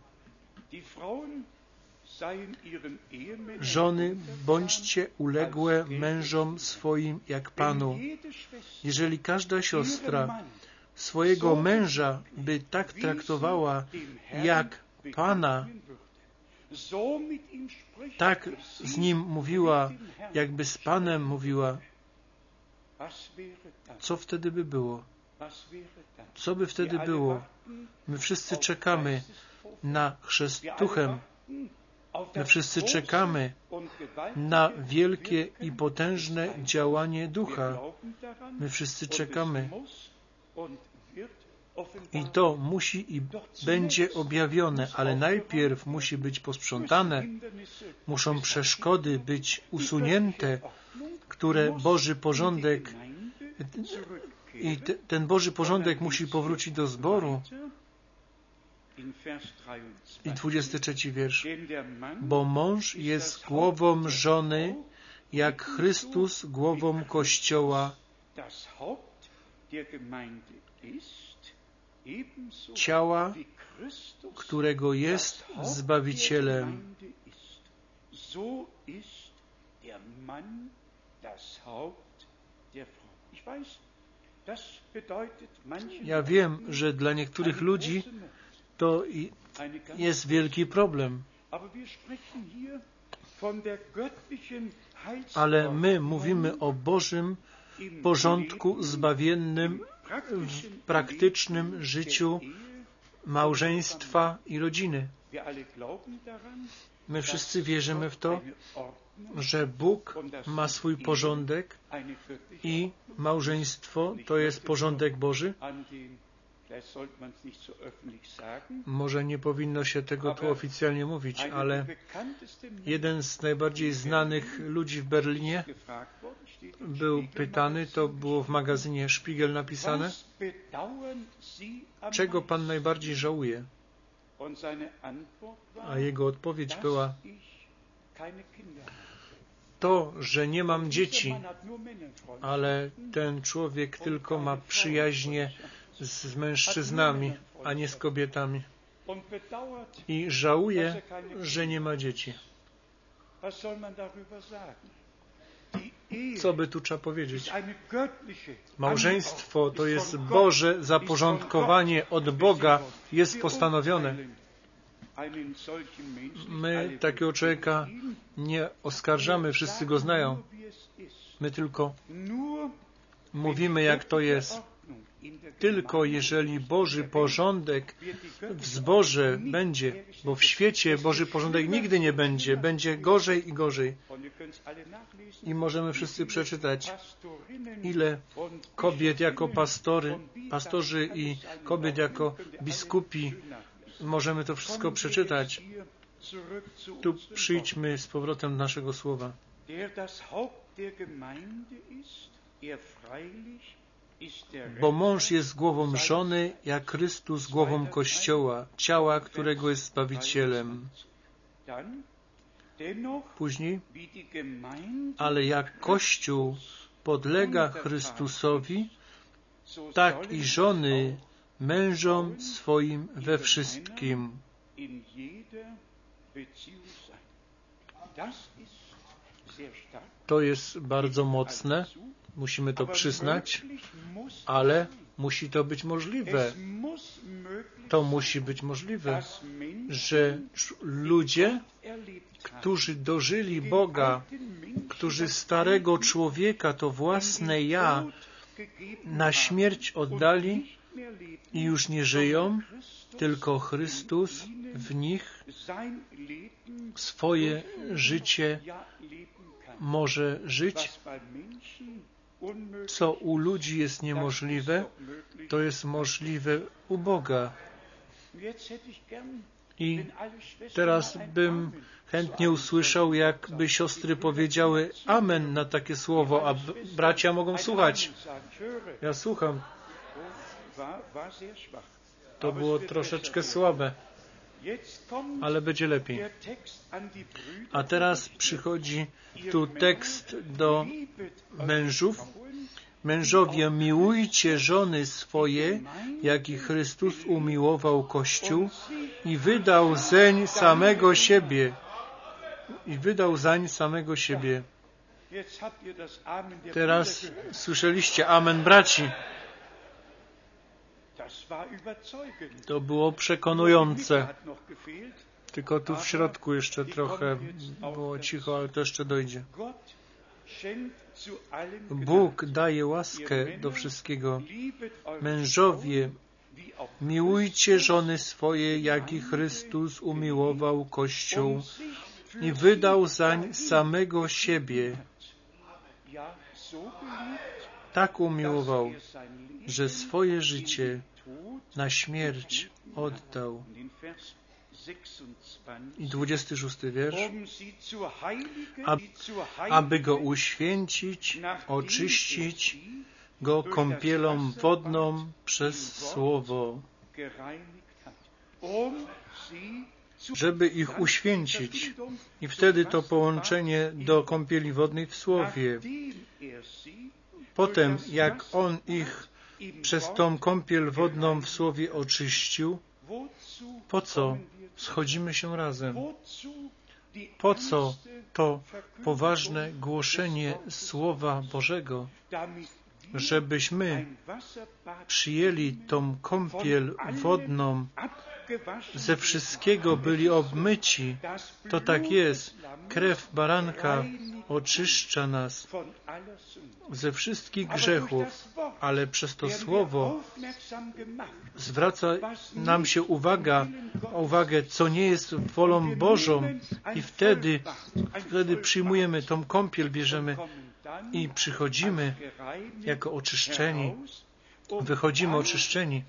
A: Żony, bądźcie uległe mężom swoim jak Panu. Jeżeli każda siostra swojego męża by tak traktowała jak Pana, tak z nim mówiła, jakby z Panem mówiła, co wtedy by było? Co by wtedy było? My wszyscy czekamy na chrzest duchem. My wszyscy czekamy na wielkie i potężne działanie ducha. My wszyscy czekamy. I to musi i będzie objawione, ale najpierw musi być posprzątane, muszą przeszkody być usunięte, które Boży porządek i te, ten Boży porządek musi powrócić do zboru. I 23 wiersz. Bo mąż jest głową żony, jak Chrystus głową Kościoła, ciała, którego jest Zbawicielem. Ja wiem, że dla niektórych ludzi to jest wielki problem. Ale my mówimy o Bożym porządku zbawiennym w praktycznym życiu małżeństwa i rodziny. My wszyscy wierzymy w to, że Bóg ma swój porządek i małżeństwo to jest porządek Boży. Może nie powinno się tego tu oficjalnie mówić, ale jeden z najbardziej znanych ludzi w Berlinie był pytany, to było w magazynie Spiegel napisane, czego Pan najbardziej żałuje? A jego odpowiedź była to, że nie mam dzieci, ale ten człowiek tylko ma przyjaźnie z mężczyznami, a nie z kobietami. I żałuje, że nie ma dzieci. Co by tu trzeba powiedzieć? Małżeństwo to jest Boże zaporządkowanie od Boga, jest postanowione. My takiego człowieka nie oskarżamy, wszyscy go znają. My tylko mówimy, jak to jest. Tylko jeżeli Boży porządek w zborze będzie, bo w świecie Boży porządek nigdy nie będzie, będzie gorzej i gorzej. I możemy wszyscy przeczytać, ile kobiet jako pastory, pastorzy i kobiet jako biskupi, możemy to wszystko przeczytać. Tu przyjdźmy z powrotem do naszego słowa. Bo mąż jest głową żony, jak Chrystus głową Kościoła, ciała, którego jest Zbawicielem. Później, ale jak Kościół podlega Chrystusowi, tak i żony mężom swoim we wszystkim. To jest bardzo mocne, musimy to przyznać, ale musi to być możliwe. To musi być możliwe, że ludzie, którzy dożyli Boga, którzy starego człowieka, to własne ja, na śmierć oddali i już nie żyją, tylko Chrystus w nich swoje życie może żyć. Co u ludzi jest niemożliwe, to jest możliwe u Boga. I teraz bym chętnie usłyszał, jakby siostry powiedziały Amen na takie słowo, a bracia mogą słuchać. Ja słucham. To było troszeczkę słabe, ale będzie lepiej. A teraz przychodzi tu tekst do mężów. Mężowie, miłujcie żony swoje, jak i Chrystus umiłował Kościół i wydał zeń samego siebie. I wydał zań samego siebie. Teraz słyszeliście Amen braci. To było przekonujące. Tylko tu w środku jeszcze trochę było cicho, ale to jeszcze dojdzie. Bóg daje łaskę do wszystkiego. Mężowie, miłujcie żony swoje, jak i Chrystus umiłował Kościół i wydał zań samego siebie. Tak umiłował, że swoje życie na śmierć oddał. I 26 wiersz. Aby go uświęcić, oczyścić go kąpielą wodną przez słowo, żeby ich uświęcić. I wtedy to połączenie do kąpieli wodnej w słowie. Potem, jak on ich przez tą kąpiel wodną w słowie oczyścił, po co schodzimy się razem? Po co to poważne głoszenie Słowa Bożego, żebyśmy przyjęli tą kąpiel wodną, ze wszystkiego byli obmyci. To tak jest. Krew baranka oczyszcza nas ze wszystkich grzechów, ale przez to słowo zwraca nam się uwaga, uwagę, co nie jest wolą Bożą i wtedy, wtedy przyjmujemy tą kąpiel, bierzemy i przychodzimy jako oczyszczeni, wychodzimy oczyszczeni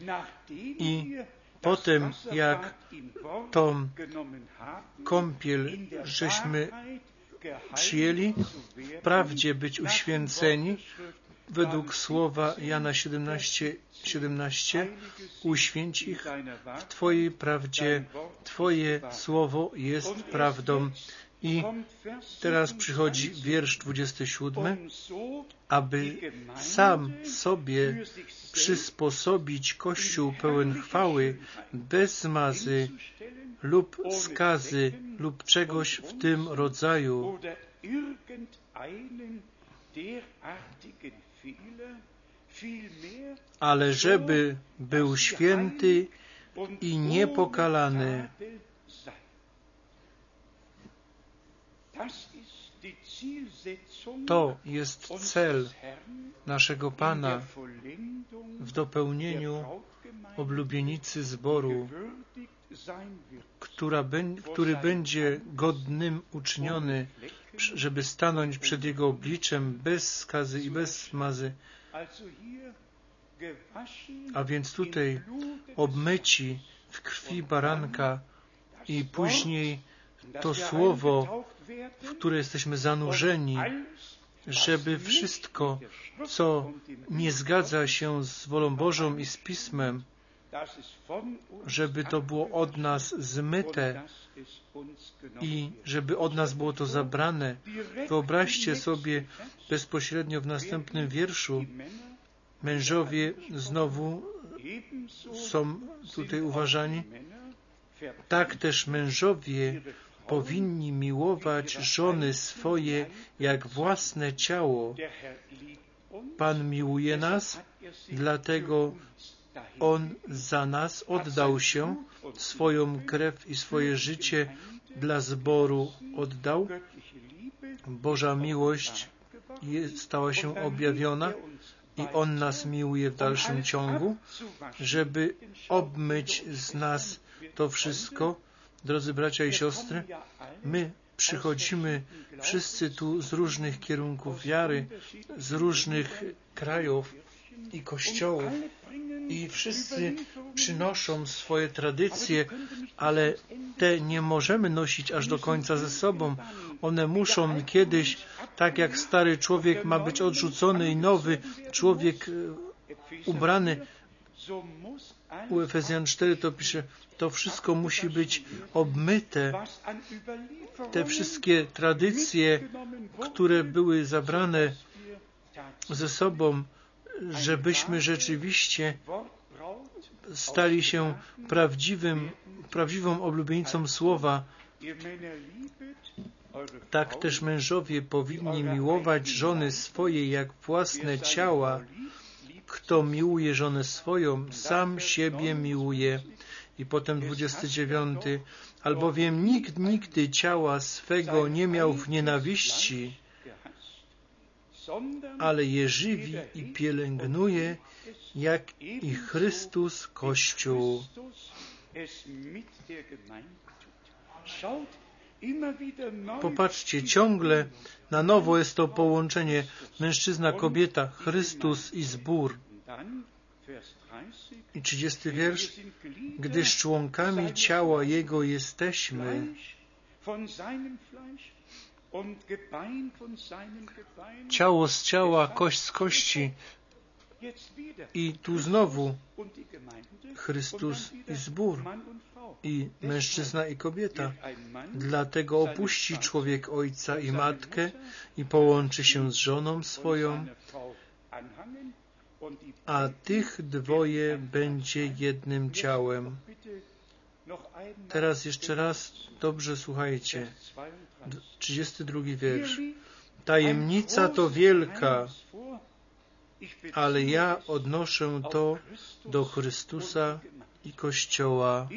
A: i potem jak tą kąpiel żeśmy przyjęli, prawdzie być uświęceni, według słowa Jana 17, 17, uświęć ich w Twojej prawdzie, Twoje słowo jest prawdą I teraz przychodzi wiersz 27, aby sam sobie przysposobić Kościół pełen chwały, bez zmazy lub skazy lub czegoś w tym rodzaju. Ale żeby był święty i niepokalany. To jest cel naszego Pana w dopełnieniu oblubienicy zboru, która, który będzie godnym uczyniony, żeby stanąć przed Jego obliczem bez skazy i bez smazy. A więc tutaj obmyci w krwi baranka i później to słowo, w które jesteśmy zanurzeni, żeby wszystko, co nie zgadza się z wolą Bożą i z Pismem, żeby to było od nas zmyte i żeby od nas było to zabrane. Wyobraźcie sobie bezpośrednio w następnym wierszu, mężowie znowu są tutaj uważani. Tak też mężowie powinni miłować żony swoje jak własne ciało. Pan miłuje nas, dlatego On za nas oddał się, swoją krew i swoje życie dla zboru oddał. Boża miłość stała się objawiona i On nas miłuje w dalszym ciągu, żeby obmyć z nas to wszystko. Drodzy bracia i siostry, my przychodzimy wszyscy tu z różnych kierunków wiary, z różnych krajów i kościołów i wszyscy przynoszą swoje tradycje, ale te nie możemy nosić aż do końca ze sobą. One muszą kiedyś, tak jak stary człowiek ma być odrzucony i nowy człowiek ubrany. U Efezjan 4 to pisze, to wszystko musi być obmyte. Te wszystkie tradycje, które były zabrane ze sobą, żebyśmy rzeczywiście stali się prawdziwym, prawdziwą oblubienicą Słowa. Tak też mężowie powinni miłować żony swoje jak własne ciała. Kto miłuje żonę swoją, sam siebie miłuje. I potem 29. Albowiem nikt nigdy ciała swego nie miał w nienawiści, ale je żywi i pielęgnuje, jak i Chrystus Kościół. Popatrzcie, ciągle na nowo jest to połączenie mężczyzna, kobieta, Chrystus i zbór. I 30 wiersz. Gdyż członkami ciała Jego jesteśmy, ciało z ciała, kość z kości. I tu znowu Chrystus i zbór, i mężczyzna i kobieta. Dlatego opuści człowiek ojca i matkę i połączy się z żoną swoją, a tych dwoje będzie jednym ciałem. Teraz jeszcze raz dobrze słuchajcie. 32 wiersz. Tajemnica to wielka, ale ja odnoszę to do Chrystusa i Kościoła.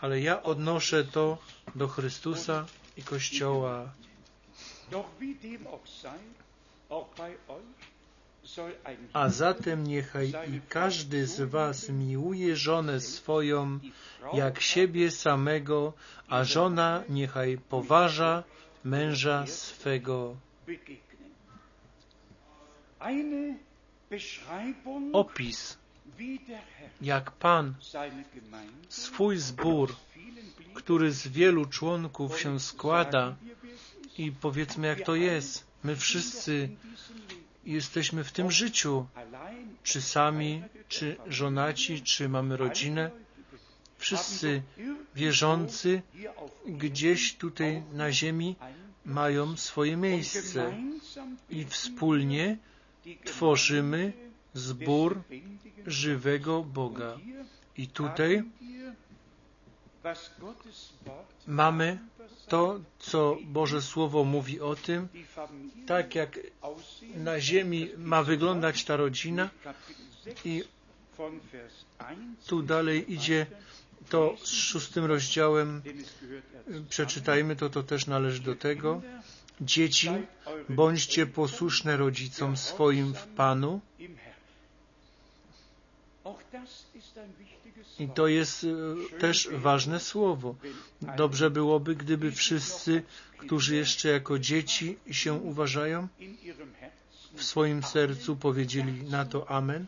A: Ale ja odnoszę to do Chrystusa i Kościoła. A zatem niechaj i każdy z Was miłuje żonę swoją jak siebie samego, a żona niechaj poważa męża swego. Opis, jak Pan swój zbór, który z wielu członków się składa. i powiedzmy jak to jest. My wszyscy jesteśmy w tym życiu, czy sami, czy żonaci, czy mamy rodzinę. Wszyscy wierzący gdzieś tutaj na ziemi mają swoje miejsce. i wspólnie tworzymy zbór żywego Boga. I tutaj mamy to, co Boże Słowo mówi o tym, tak jak na ziemi ma wyglądać ta rodzina i tu dalej idzie to z szóstym rozdziałem, przeczytajmy to, to też należy do tego. Dzieci, bądźcie posłuszne rodzicom swoim w Panu. I to jest e, też ważne słowo. Dobrze byłoby, gdyby wszyscy, którzy jeszcze jako dzieci się uważają, w swoim sercu powiedzieli na to Amen.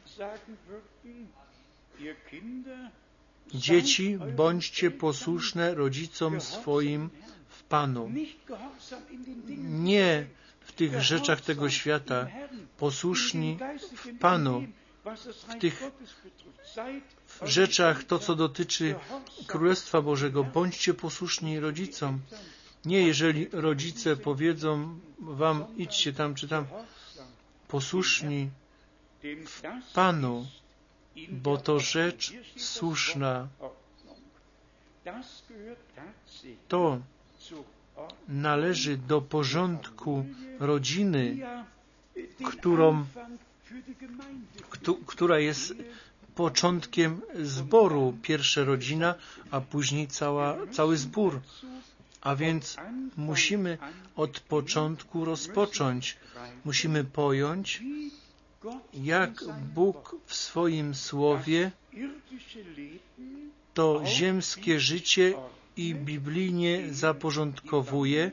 A: Dzieci, bądźcie posłuszne rodzicom swoim Panu. Nie w tych rzeczach tego świata, posłuszni w Panu, w tych rzeczach, to co dotyczy Królestwa Bożego, bądźcie posłuszni rodzicom. Nie jeżeli rodzice powiedzą wam idźcie tam czy tam, posłuszni Panu, bo to rzecz słuszna. To należy do porządku rodziny, którą, która jest początkiem zboru. Pierwsza rodzina, a później cała, cały zbór. A więc musimy od początku rozpocząć. Musimy pojąć, jak Bóg w swoim słowie to ziemskie życie i biblijnie zaporządkowuje.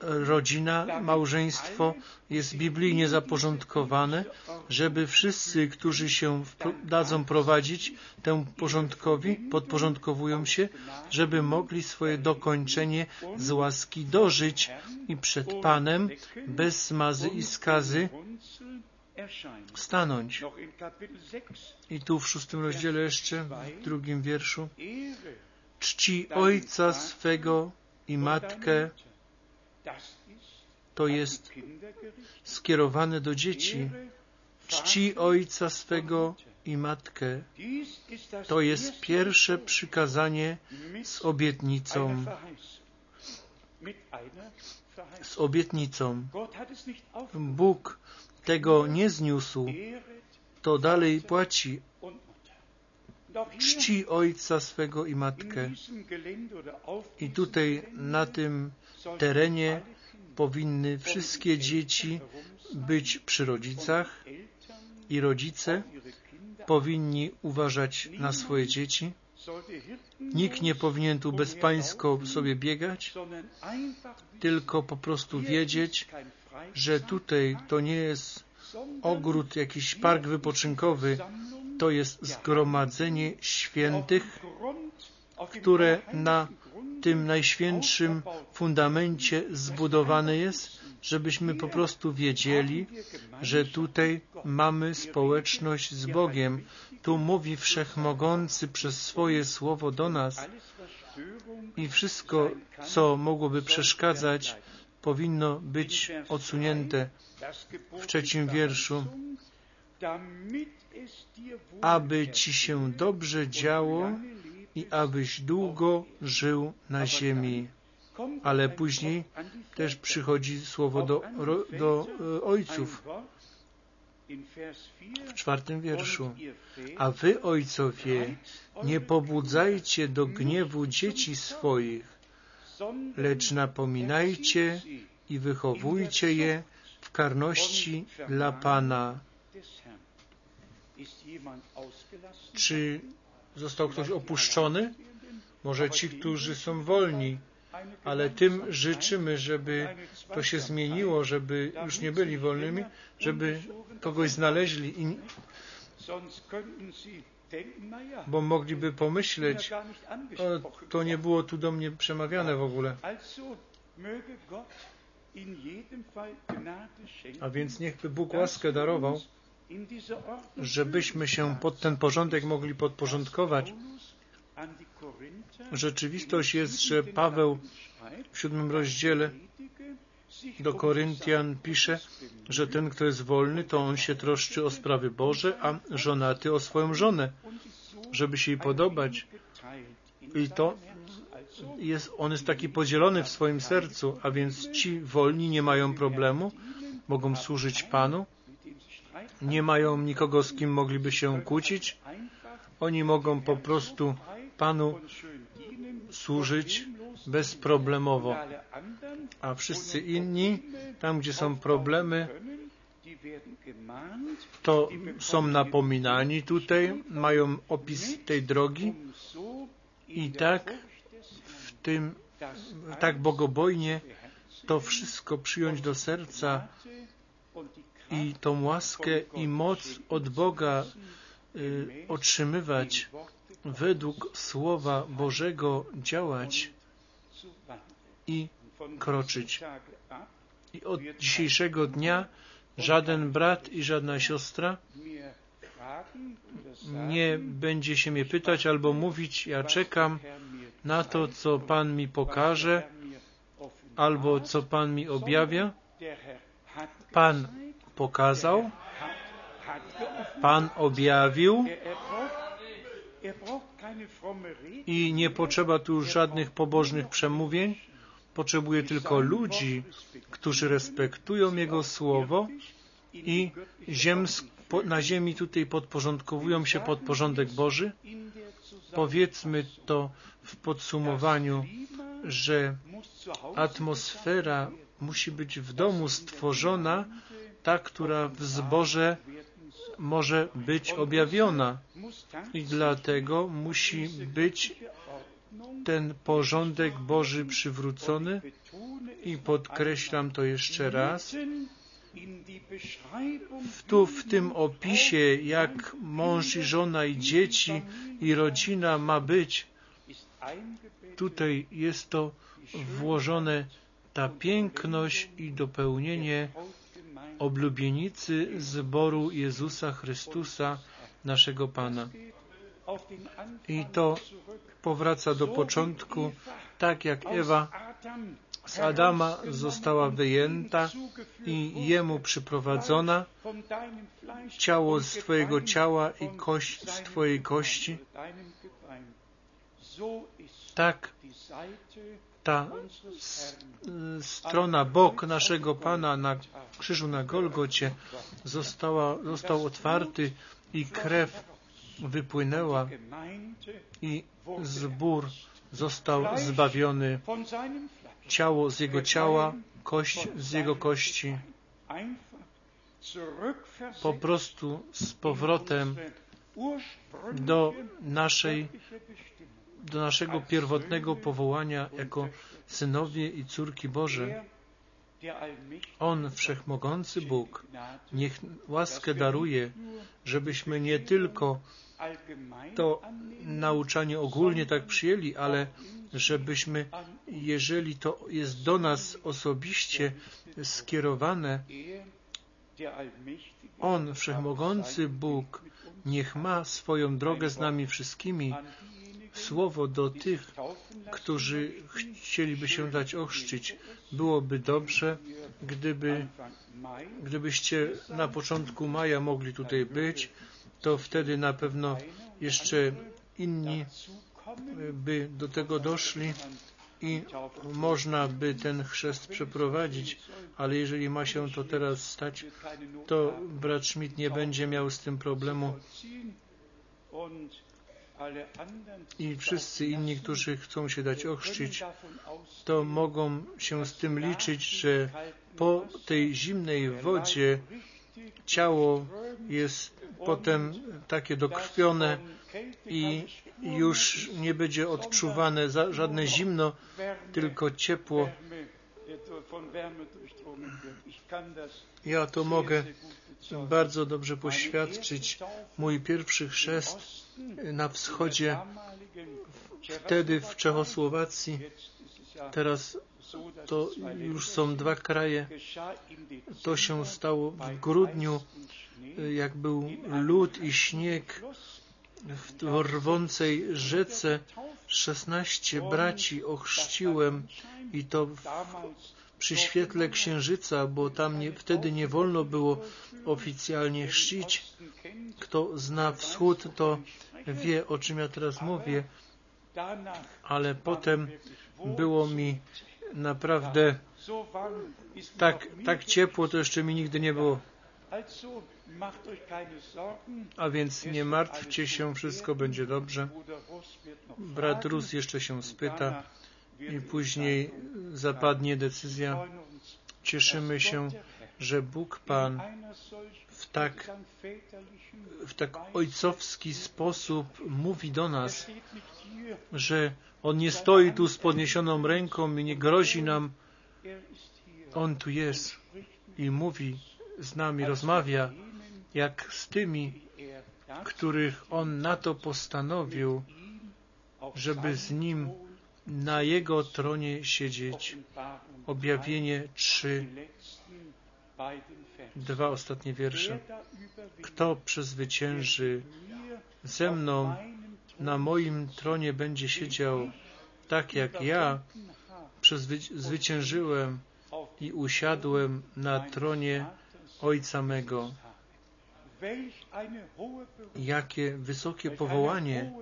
A: Rodzina, małżeństwo jest biblijnie zaporządkowane, żeby wszyscy, którzy się dadzą prowadzić temu porządkowi, podporządkowują się, żeby mogli swoje dokończenie z łaski dożyć i przed Panem bez smazy i skazy stanąć. I tu w szóstym rozdziale jeszcze, w drugim wierszu. Czci ojca swego i matkę, to jest skierowane do dzieci. Czci ojca swego i matkę. To jest pierwsze przykazanie z obietnicą. Z obietnicą. Bóg tego nie zniósł, to dalej płaci. Czci ojca swego i matkę. I tutaj na tym terenie powinny wszystkie dzieci być przy rodzicach i rodzice powinni uważać na swoje dzieci. Nikt nie powinien tu bezpańsko sobie biegać, tylko po prostu wiedzieć, że tutaj to nie jest ogród, jakiś park wypoczynkowy, to jest zgromadzenie świętych, które na tym najświętszym fundamencie zbudowane jest, żebyśmy po prostu wiedzieli, że tutaj mamy społeczność z Bogiem. Tu mówi Wszechmogący przez swoje słowo do nas i wszystko, co mogłoby przeszkadzać, powinno być odsunięte. W trzecim wierszu aby Ci się dobrze działo i abyś długo żył na ziemi. Ale później też przychodzi słowo do, do e, ojców w czwartym wierszu. A wy, ojcowie, nie pobudzajcie do gniewu dzieci swoich, lecz napominajcie i wychowujcie je w karności dla Pana. Czy został ktoś opuszczony? Może ci, którzy są wolni, ale tym życzymy, żeby to się zmieniło, żeby już nie byli wolnymi, żeby kogoś znaleźli i bo mogliby pomyśleć, o, to nie było tu do mnie przemawiane w ogóle. A więc niechby Bóg łaskę darował, żebyśmy się pod ten porządek mogli podporządkować. Rzeczywistość jest, że Paweł w siódmym rozdziale do Koryntian pisze, że ten, kto jest wolny, to on się troszczy o sprawy Boże, a żonaty o swoją żonę, żeby się jej podobać. I to jest, on jest taki podzielony w swoim sercu, a więc ci wolni nie mają problemu, mogą służyć Panu, nie mają nikogo, z kim mogliby się kłócić, oni mogą po prostu Panu służyć bezproblemowo. A wszyscy inni, tam gdzie są problemy, to są napominani tutaj, mają opis tej drogi i tak w tym, tak bogobojnie to wszystko przyjąć do serca i tą łaskę i moc od Boga y, otrzymywać, według Słowa Bożego działać i kroczyć. I od dzisiejszego dnia żaden brat i żadna siostra nie będzie się mnie pytać albo mówić, ja czekam na to, co Pan mi pokaże, albo co Pan mi objawia. Pan pokazał, Pan objawił i nie potrzeba tu żadnych pobożnych przemówień. Potrzebuje tylko ludzi, którzy respektują Jego Słowo i na ziemi tutaj podporządkowują się pod porządek Boży. Powiedzmy to w podsumowaniu, że atmosfera musi być w domu stworzona, ta, która w zborze może być objawiona. I dlatego musi być ten porządek Boży przywrócony i podkreślam to jeszcze raz. W, tu w tym opisie, jak mąż i żona i dzieci i rodzina ma być, tutaj jest to włożone ta piękność i dopełnienie oblubienicy zboru Jezusa Chrystusa, naszego Pana. I to powraca do początku, tak jak Ewa z Adama została wyjęta i jemu przyprowadzona, ciało z Twojego ciała i kość z Twojej kości. Tak ta strona, bok naszego Pana na krzyżu na Golgocie została, został otwarty i krew wypłynęła i zbór został zbawiony. Ciało z jego ciała, kość z jego kości. Po prostu z powrotem do naszej do naszego pierwotnego powołania jako synowie i córki Boże. On, Wszechmogący Bóg, niech łaskę daruje, żebyśmy nie tylko to nauczanie ogólnie tak przyjęli, ale żebyśmy, jeżeli to jest do nas osobiście skierowane, On, Wszechmogący Bóg, niech ma swoją drogę z nami wszystkimi, słowo do tych, którzy chcieliby się dać ochrzcić. Byłoby dobrze, gdyby, gdybyście na początku maja mogli tutaj być, to wtedy na pewno jeszcze inni by do tego doszli i można by ten chrzest przeprowadzić, ale jeżeli ma się to teraz stać, to brat Schmidt nie będzie miał z tym problemu i wszyscy inni, którzy chcą się dać ochrzcić, to mogą się z tym liczyć, że po tej zimnej wodzie ciało jest potem takie dokrwione i już nie będzie odczuwane żadne zimno, tylko ciepło. Ja to mogę bardzo dobrze poświadczyć. Mój pierwszy chrzest na wschodzie, wtedy w Czechosłowacji, teraz to już są dwa kraje. To się stało w grudniu, jak był lód i śnieg w rwącej rzece 16 braci ochrzciłem i to w, przy świetle księżyca, bo tam nie, wtedy nie wolno było oficjalnie chrzcić. Kto zna wschód, to wie, o czym ja teraz mówię, ale potem było mi naprawdę tak, tak ciepło, to jeszcze mi nigdy nie było. A więc nie martwcie się, wszystko będzie dobrze. Brat Rus jeszcze się spyta i później zapadnie decyzja. Cieszymy się, że Bóg Pan w tak, w tak ojcowski sposób mówi do nas, że On nie stoi tu z podniesioną ręką i nie grozi nam. On tu jest i mówi z nami, rozmawia jak z tymi, których On na to postanowił, żeby z Nim na Jego tronie siedzieć. Objawienie 3, dwa ostatnie wiersze. Kto przezwycięży ze mną na moim tronie będzie siedział tak jak ja przezwyciężyłem i usiadłem na tronie Ojca mego. Jakie wysokie powołanie,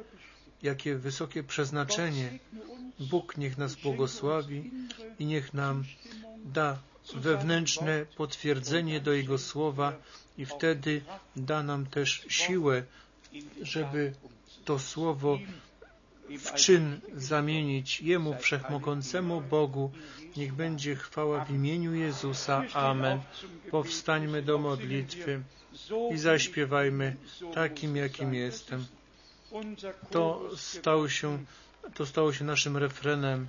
A: jakie wysokie przeznaczenie. Bóg niech nas błogosławi i niech nam da wewnętrzne potwierdzenie do Jego słowa i wtedy da nam też siłę, żeby to słowo w czyn zamienić Jemu Wszechmogącemu Bogu. Niech będzie chwała w imieniu Jezusa. Amen. Powstańmy do modlitwy i zaśpiewajmy takim, jakim jestem. To stało się, to stało się naszym refrenem.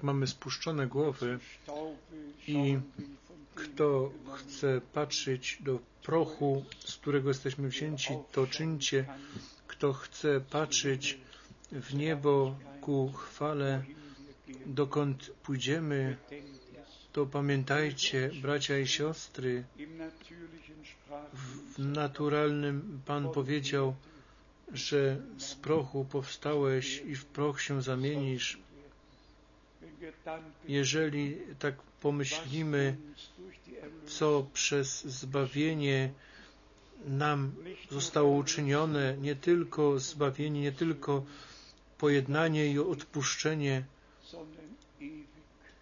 A: Jak mamy spuszczone głowy i kto chce patrzeć do prochu, z którego jesteśmy wzięci, to czyńcie. Kto chce patrzeć w niebo ku chwale, dokąd pójdziemy, to pamiętajcie, bracia i siostry, w naturalnym Pan powiedział, że z prochu powstałeś i w proch się zamienisz. Jeżeli tak pomyślimy, co przez zbawienie nam zostało uczynione, nie tylko zbawienie, nie tylko pojednanie i odpuszczenie,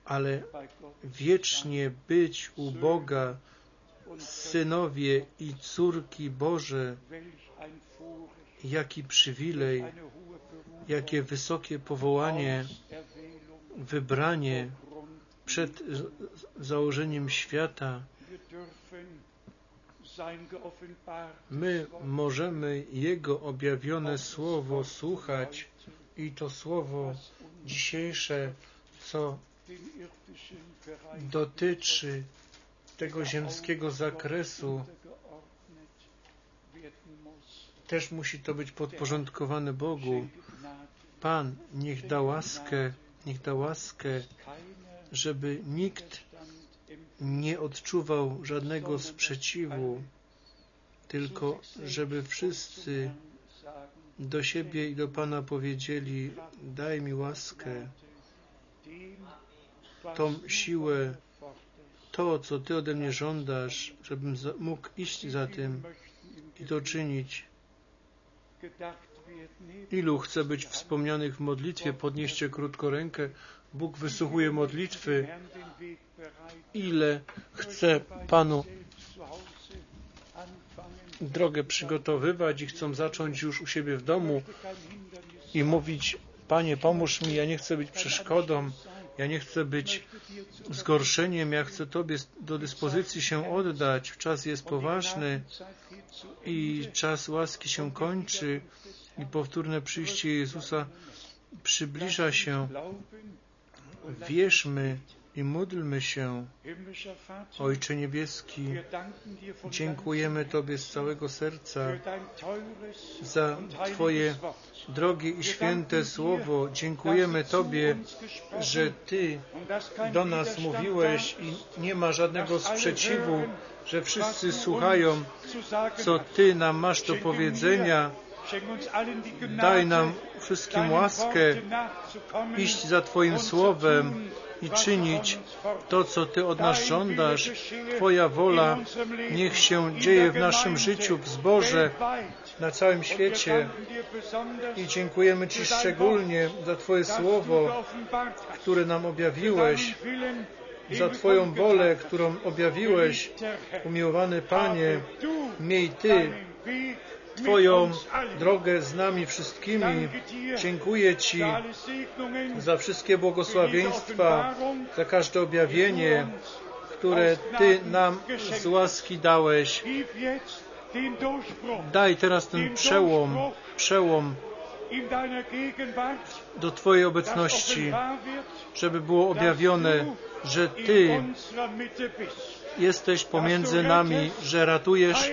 A: ale wiecznie być u Boga, synowie i córki Boże, jaki przywilej, jakie wysokie powołanie, wybranie przed założeniem świata. My możemy Jego objawione Słowo słuchać i to Słowo dzisiejsze, co dotyczy tego ziemskiego zakresu, też musi to być podporządkowane Bogu. Pan niech da łaskę, niech da łaskę, żeby nikt nie odczuwał żadnego sprzeciwu, tylko żeby wszyscy do siebie i do Pana powiedzieli: Daj mi łaskę, tą siłę, to, co Ty ode mnie żądasz, żebym mógł iść za tym i to czynić. Ilu chce być wspomnianych w modlitwie, podnieście krótko rękę. Bóg wysłuchuje modlitwy. Ile chce Panu drogę przygotowywać i chcą zacząć już u siebie w domu i mówić, Panie, pomóż mi, ja nie chcę być przeszkodą, Ja nie chcę być zgorszeniem, ja chcę Tobie do dyspozycji się oddać. Czas jest poważny i czas łaski się kończy i powtórne przyjście Jezusa przybliża się. Wierzmy i módlmy się. Ojcze Niebieski, dziękujemy Tobie z całego serca za Twoje drogie i święte Słowo. Dziękujemy Tobie, że Ty do nas mówiłeś i nie ma żadnego sprzeciwu, że wszyscy słuchają, co Ty nam masz do powiedzenia. Daj nam wszystkim łaskę iść za Twoim Słowem i czynić to, co Ty od nas żądasz. Twoja wola niech się dzieje w naszym życiu, w zborze, na całym świecie. I dziękujemy Ci szczególnie za Twoje Słowo, które nam objawiłeś, za Twoją wolę, którą objawiłeś, umiłowany Panie. Miej Ty Twoją drogę z nami wszystkimi. Dziękuję Ci za wszystkie błogosławieństwa, za każde objawienie, które Ty nam z łaski dałeś. Daj teraz ten przełom, przełom do Twojej obecności, żeby było objawione, że Ty jesteś pomiędzy nami, że ratujesz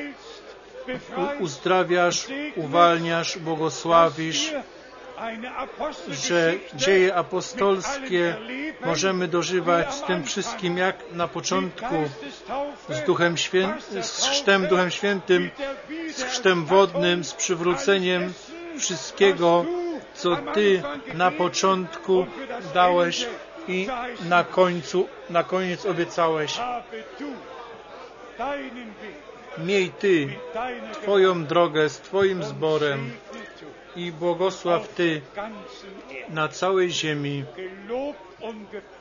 A: uzdrawiasz, uwalniasz, błogosławisz, że dzieje apostolskie możemy dożywać z tym wszystkim, jak na początku z, Duchem Świę... z chrztem Duchem Świętym, z chrztem wodnym, z przywróceniem wszystkiego, co Ty na początku dałeś i na końcu, na koniec obiecałeś. Miej Ty Twoją drogę z Twoim zborem i błogosław Ty na całej ziemi.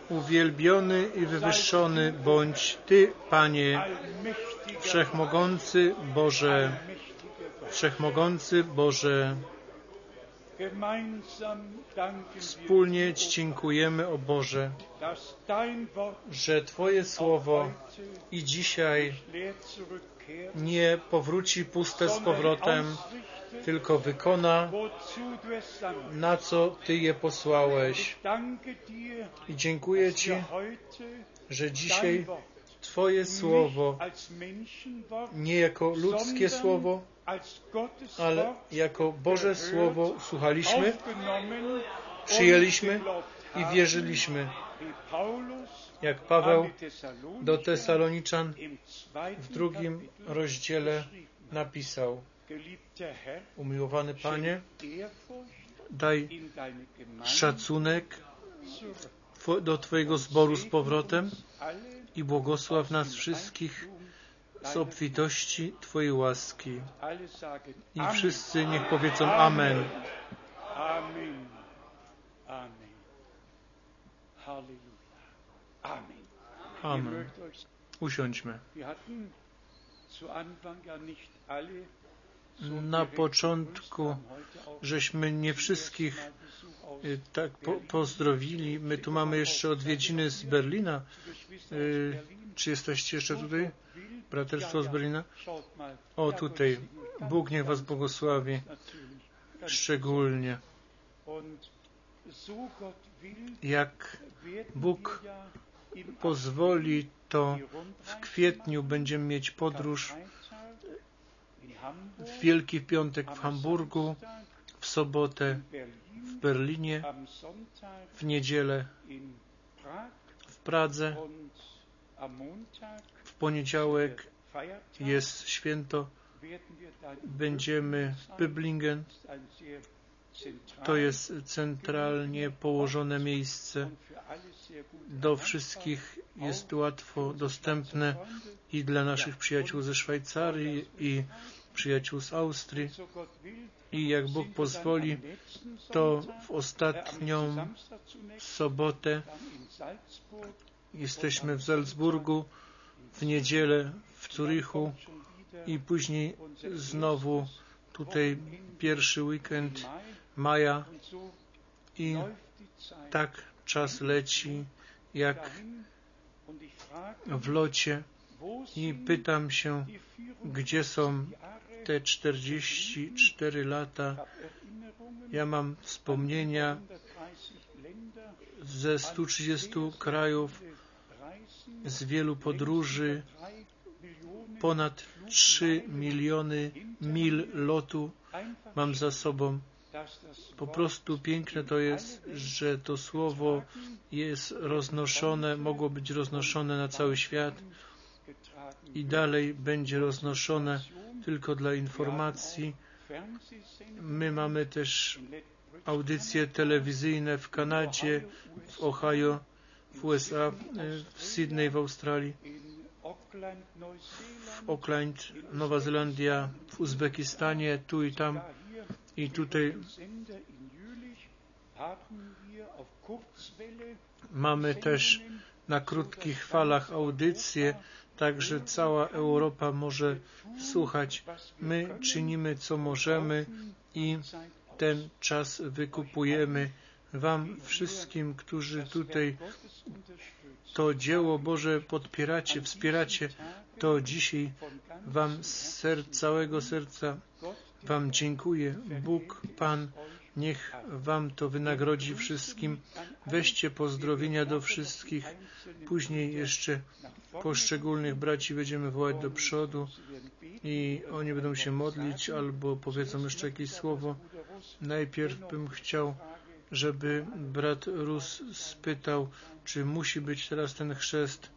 A: Uwielbiony i wywyższony bądź Ty, Panie, Wszechmogący Boże, Wszechmogący Boże. Wspólnie Ci dziękujemy, o Boże, że Twoje Słowo i dzisiaj nie powróci puste z powrotem, tylko wykona, na co Ty je posłałeś. I dziękuję Ci, że dzisiaj Twoje słowo nie jako ludzkie słowo, ale jako Boże Słowo słuchaliśmy, przyjęliśmy i wierzyliśmy. Jak Paweł do Tesaloniczan w drugim rozdziale napisał Umiłowany Panie, daj szacunek do Twojego zboru z powrotem i błogosław nas wszystkich z obfitości Twojej łaski. I wszyscy niech powiedzą Amen. Amen. Amen. Amen. Usiądźmy. Na początku żeśmy nie wszystkich y, tak po, pozdrowili. My tu mamy jeszcze odwiedziny z Berlina. Y, czy jesteście jeszcze tutaj? Braterstwo z Berlina? O, tutaj. Bóg niech Was błogosławi. Szczególnie. Jak Bóg pozwoli, to w kwietniu będziemy mieć podróż w Wielki Piątek w Hamburgu, w sobotę w Berlinie, w niedzielę w Pradze, w poniedziałek jest święto, będziemy w Böblingen, to jest centralnie położone miejsce. Do wszystkich jest łatwo dostępne i dla naszych przyjaciół ze Szwajcarii i przyjaciół z Austrii. I jak Bóg pozwoli, to w ostatnią sobotę jesteśmy w Salzburgu, w niedzielę w Zurichu i później znowu tutaj pierwszy weekend maja i tak czas leci jak w locie i pytam się, gdzie są te 44 lata. Ja mam wspomnienia ze 130 krajów, z wielu podróży, ponad 3 miliony mil lotu mam za sobą. Po prostu piękne to jest, że to słowo jest roznoszone, mogło być roznoszone na cały świat i dalej będzie roznoszone tylko dla informacji. My mamy też audycje telewizyjne w Kanadzie, w Ohio, w USA, w Sydney w Australii, w Auckland, Nowa Zelandia, w Uzbekistanie, tu i tam. I tutaj mamy też na krótkich falach audycje, także cała Europa może słuchać. My czynimy co możemy i ten czas wykupujemy Wam wszystkim, którzy tutaj to dzieło Boże podpieracie, wspieracie, to dzisiaj Wam z całego serca Wam dziękuję. Bóg, Pan, niech Wam to wynagrodzi wszystkim. Weźcie pozdrowienia do wszystkich. Później jeszcze poszczególnych braci będziemy wołać do przodu i oni będą się modlić albo powiedzą jeszcze jakieś słowo. Najpierw bym chciał, żeby brat Rus spytał, czy musi być teraz ten chrzest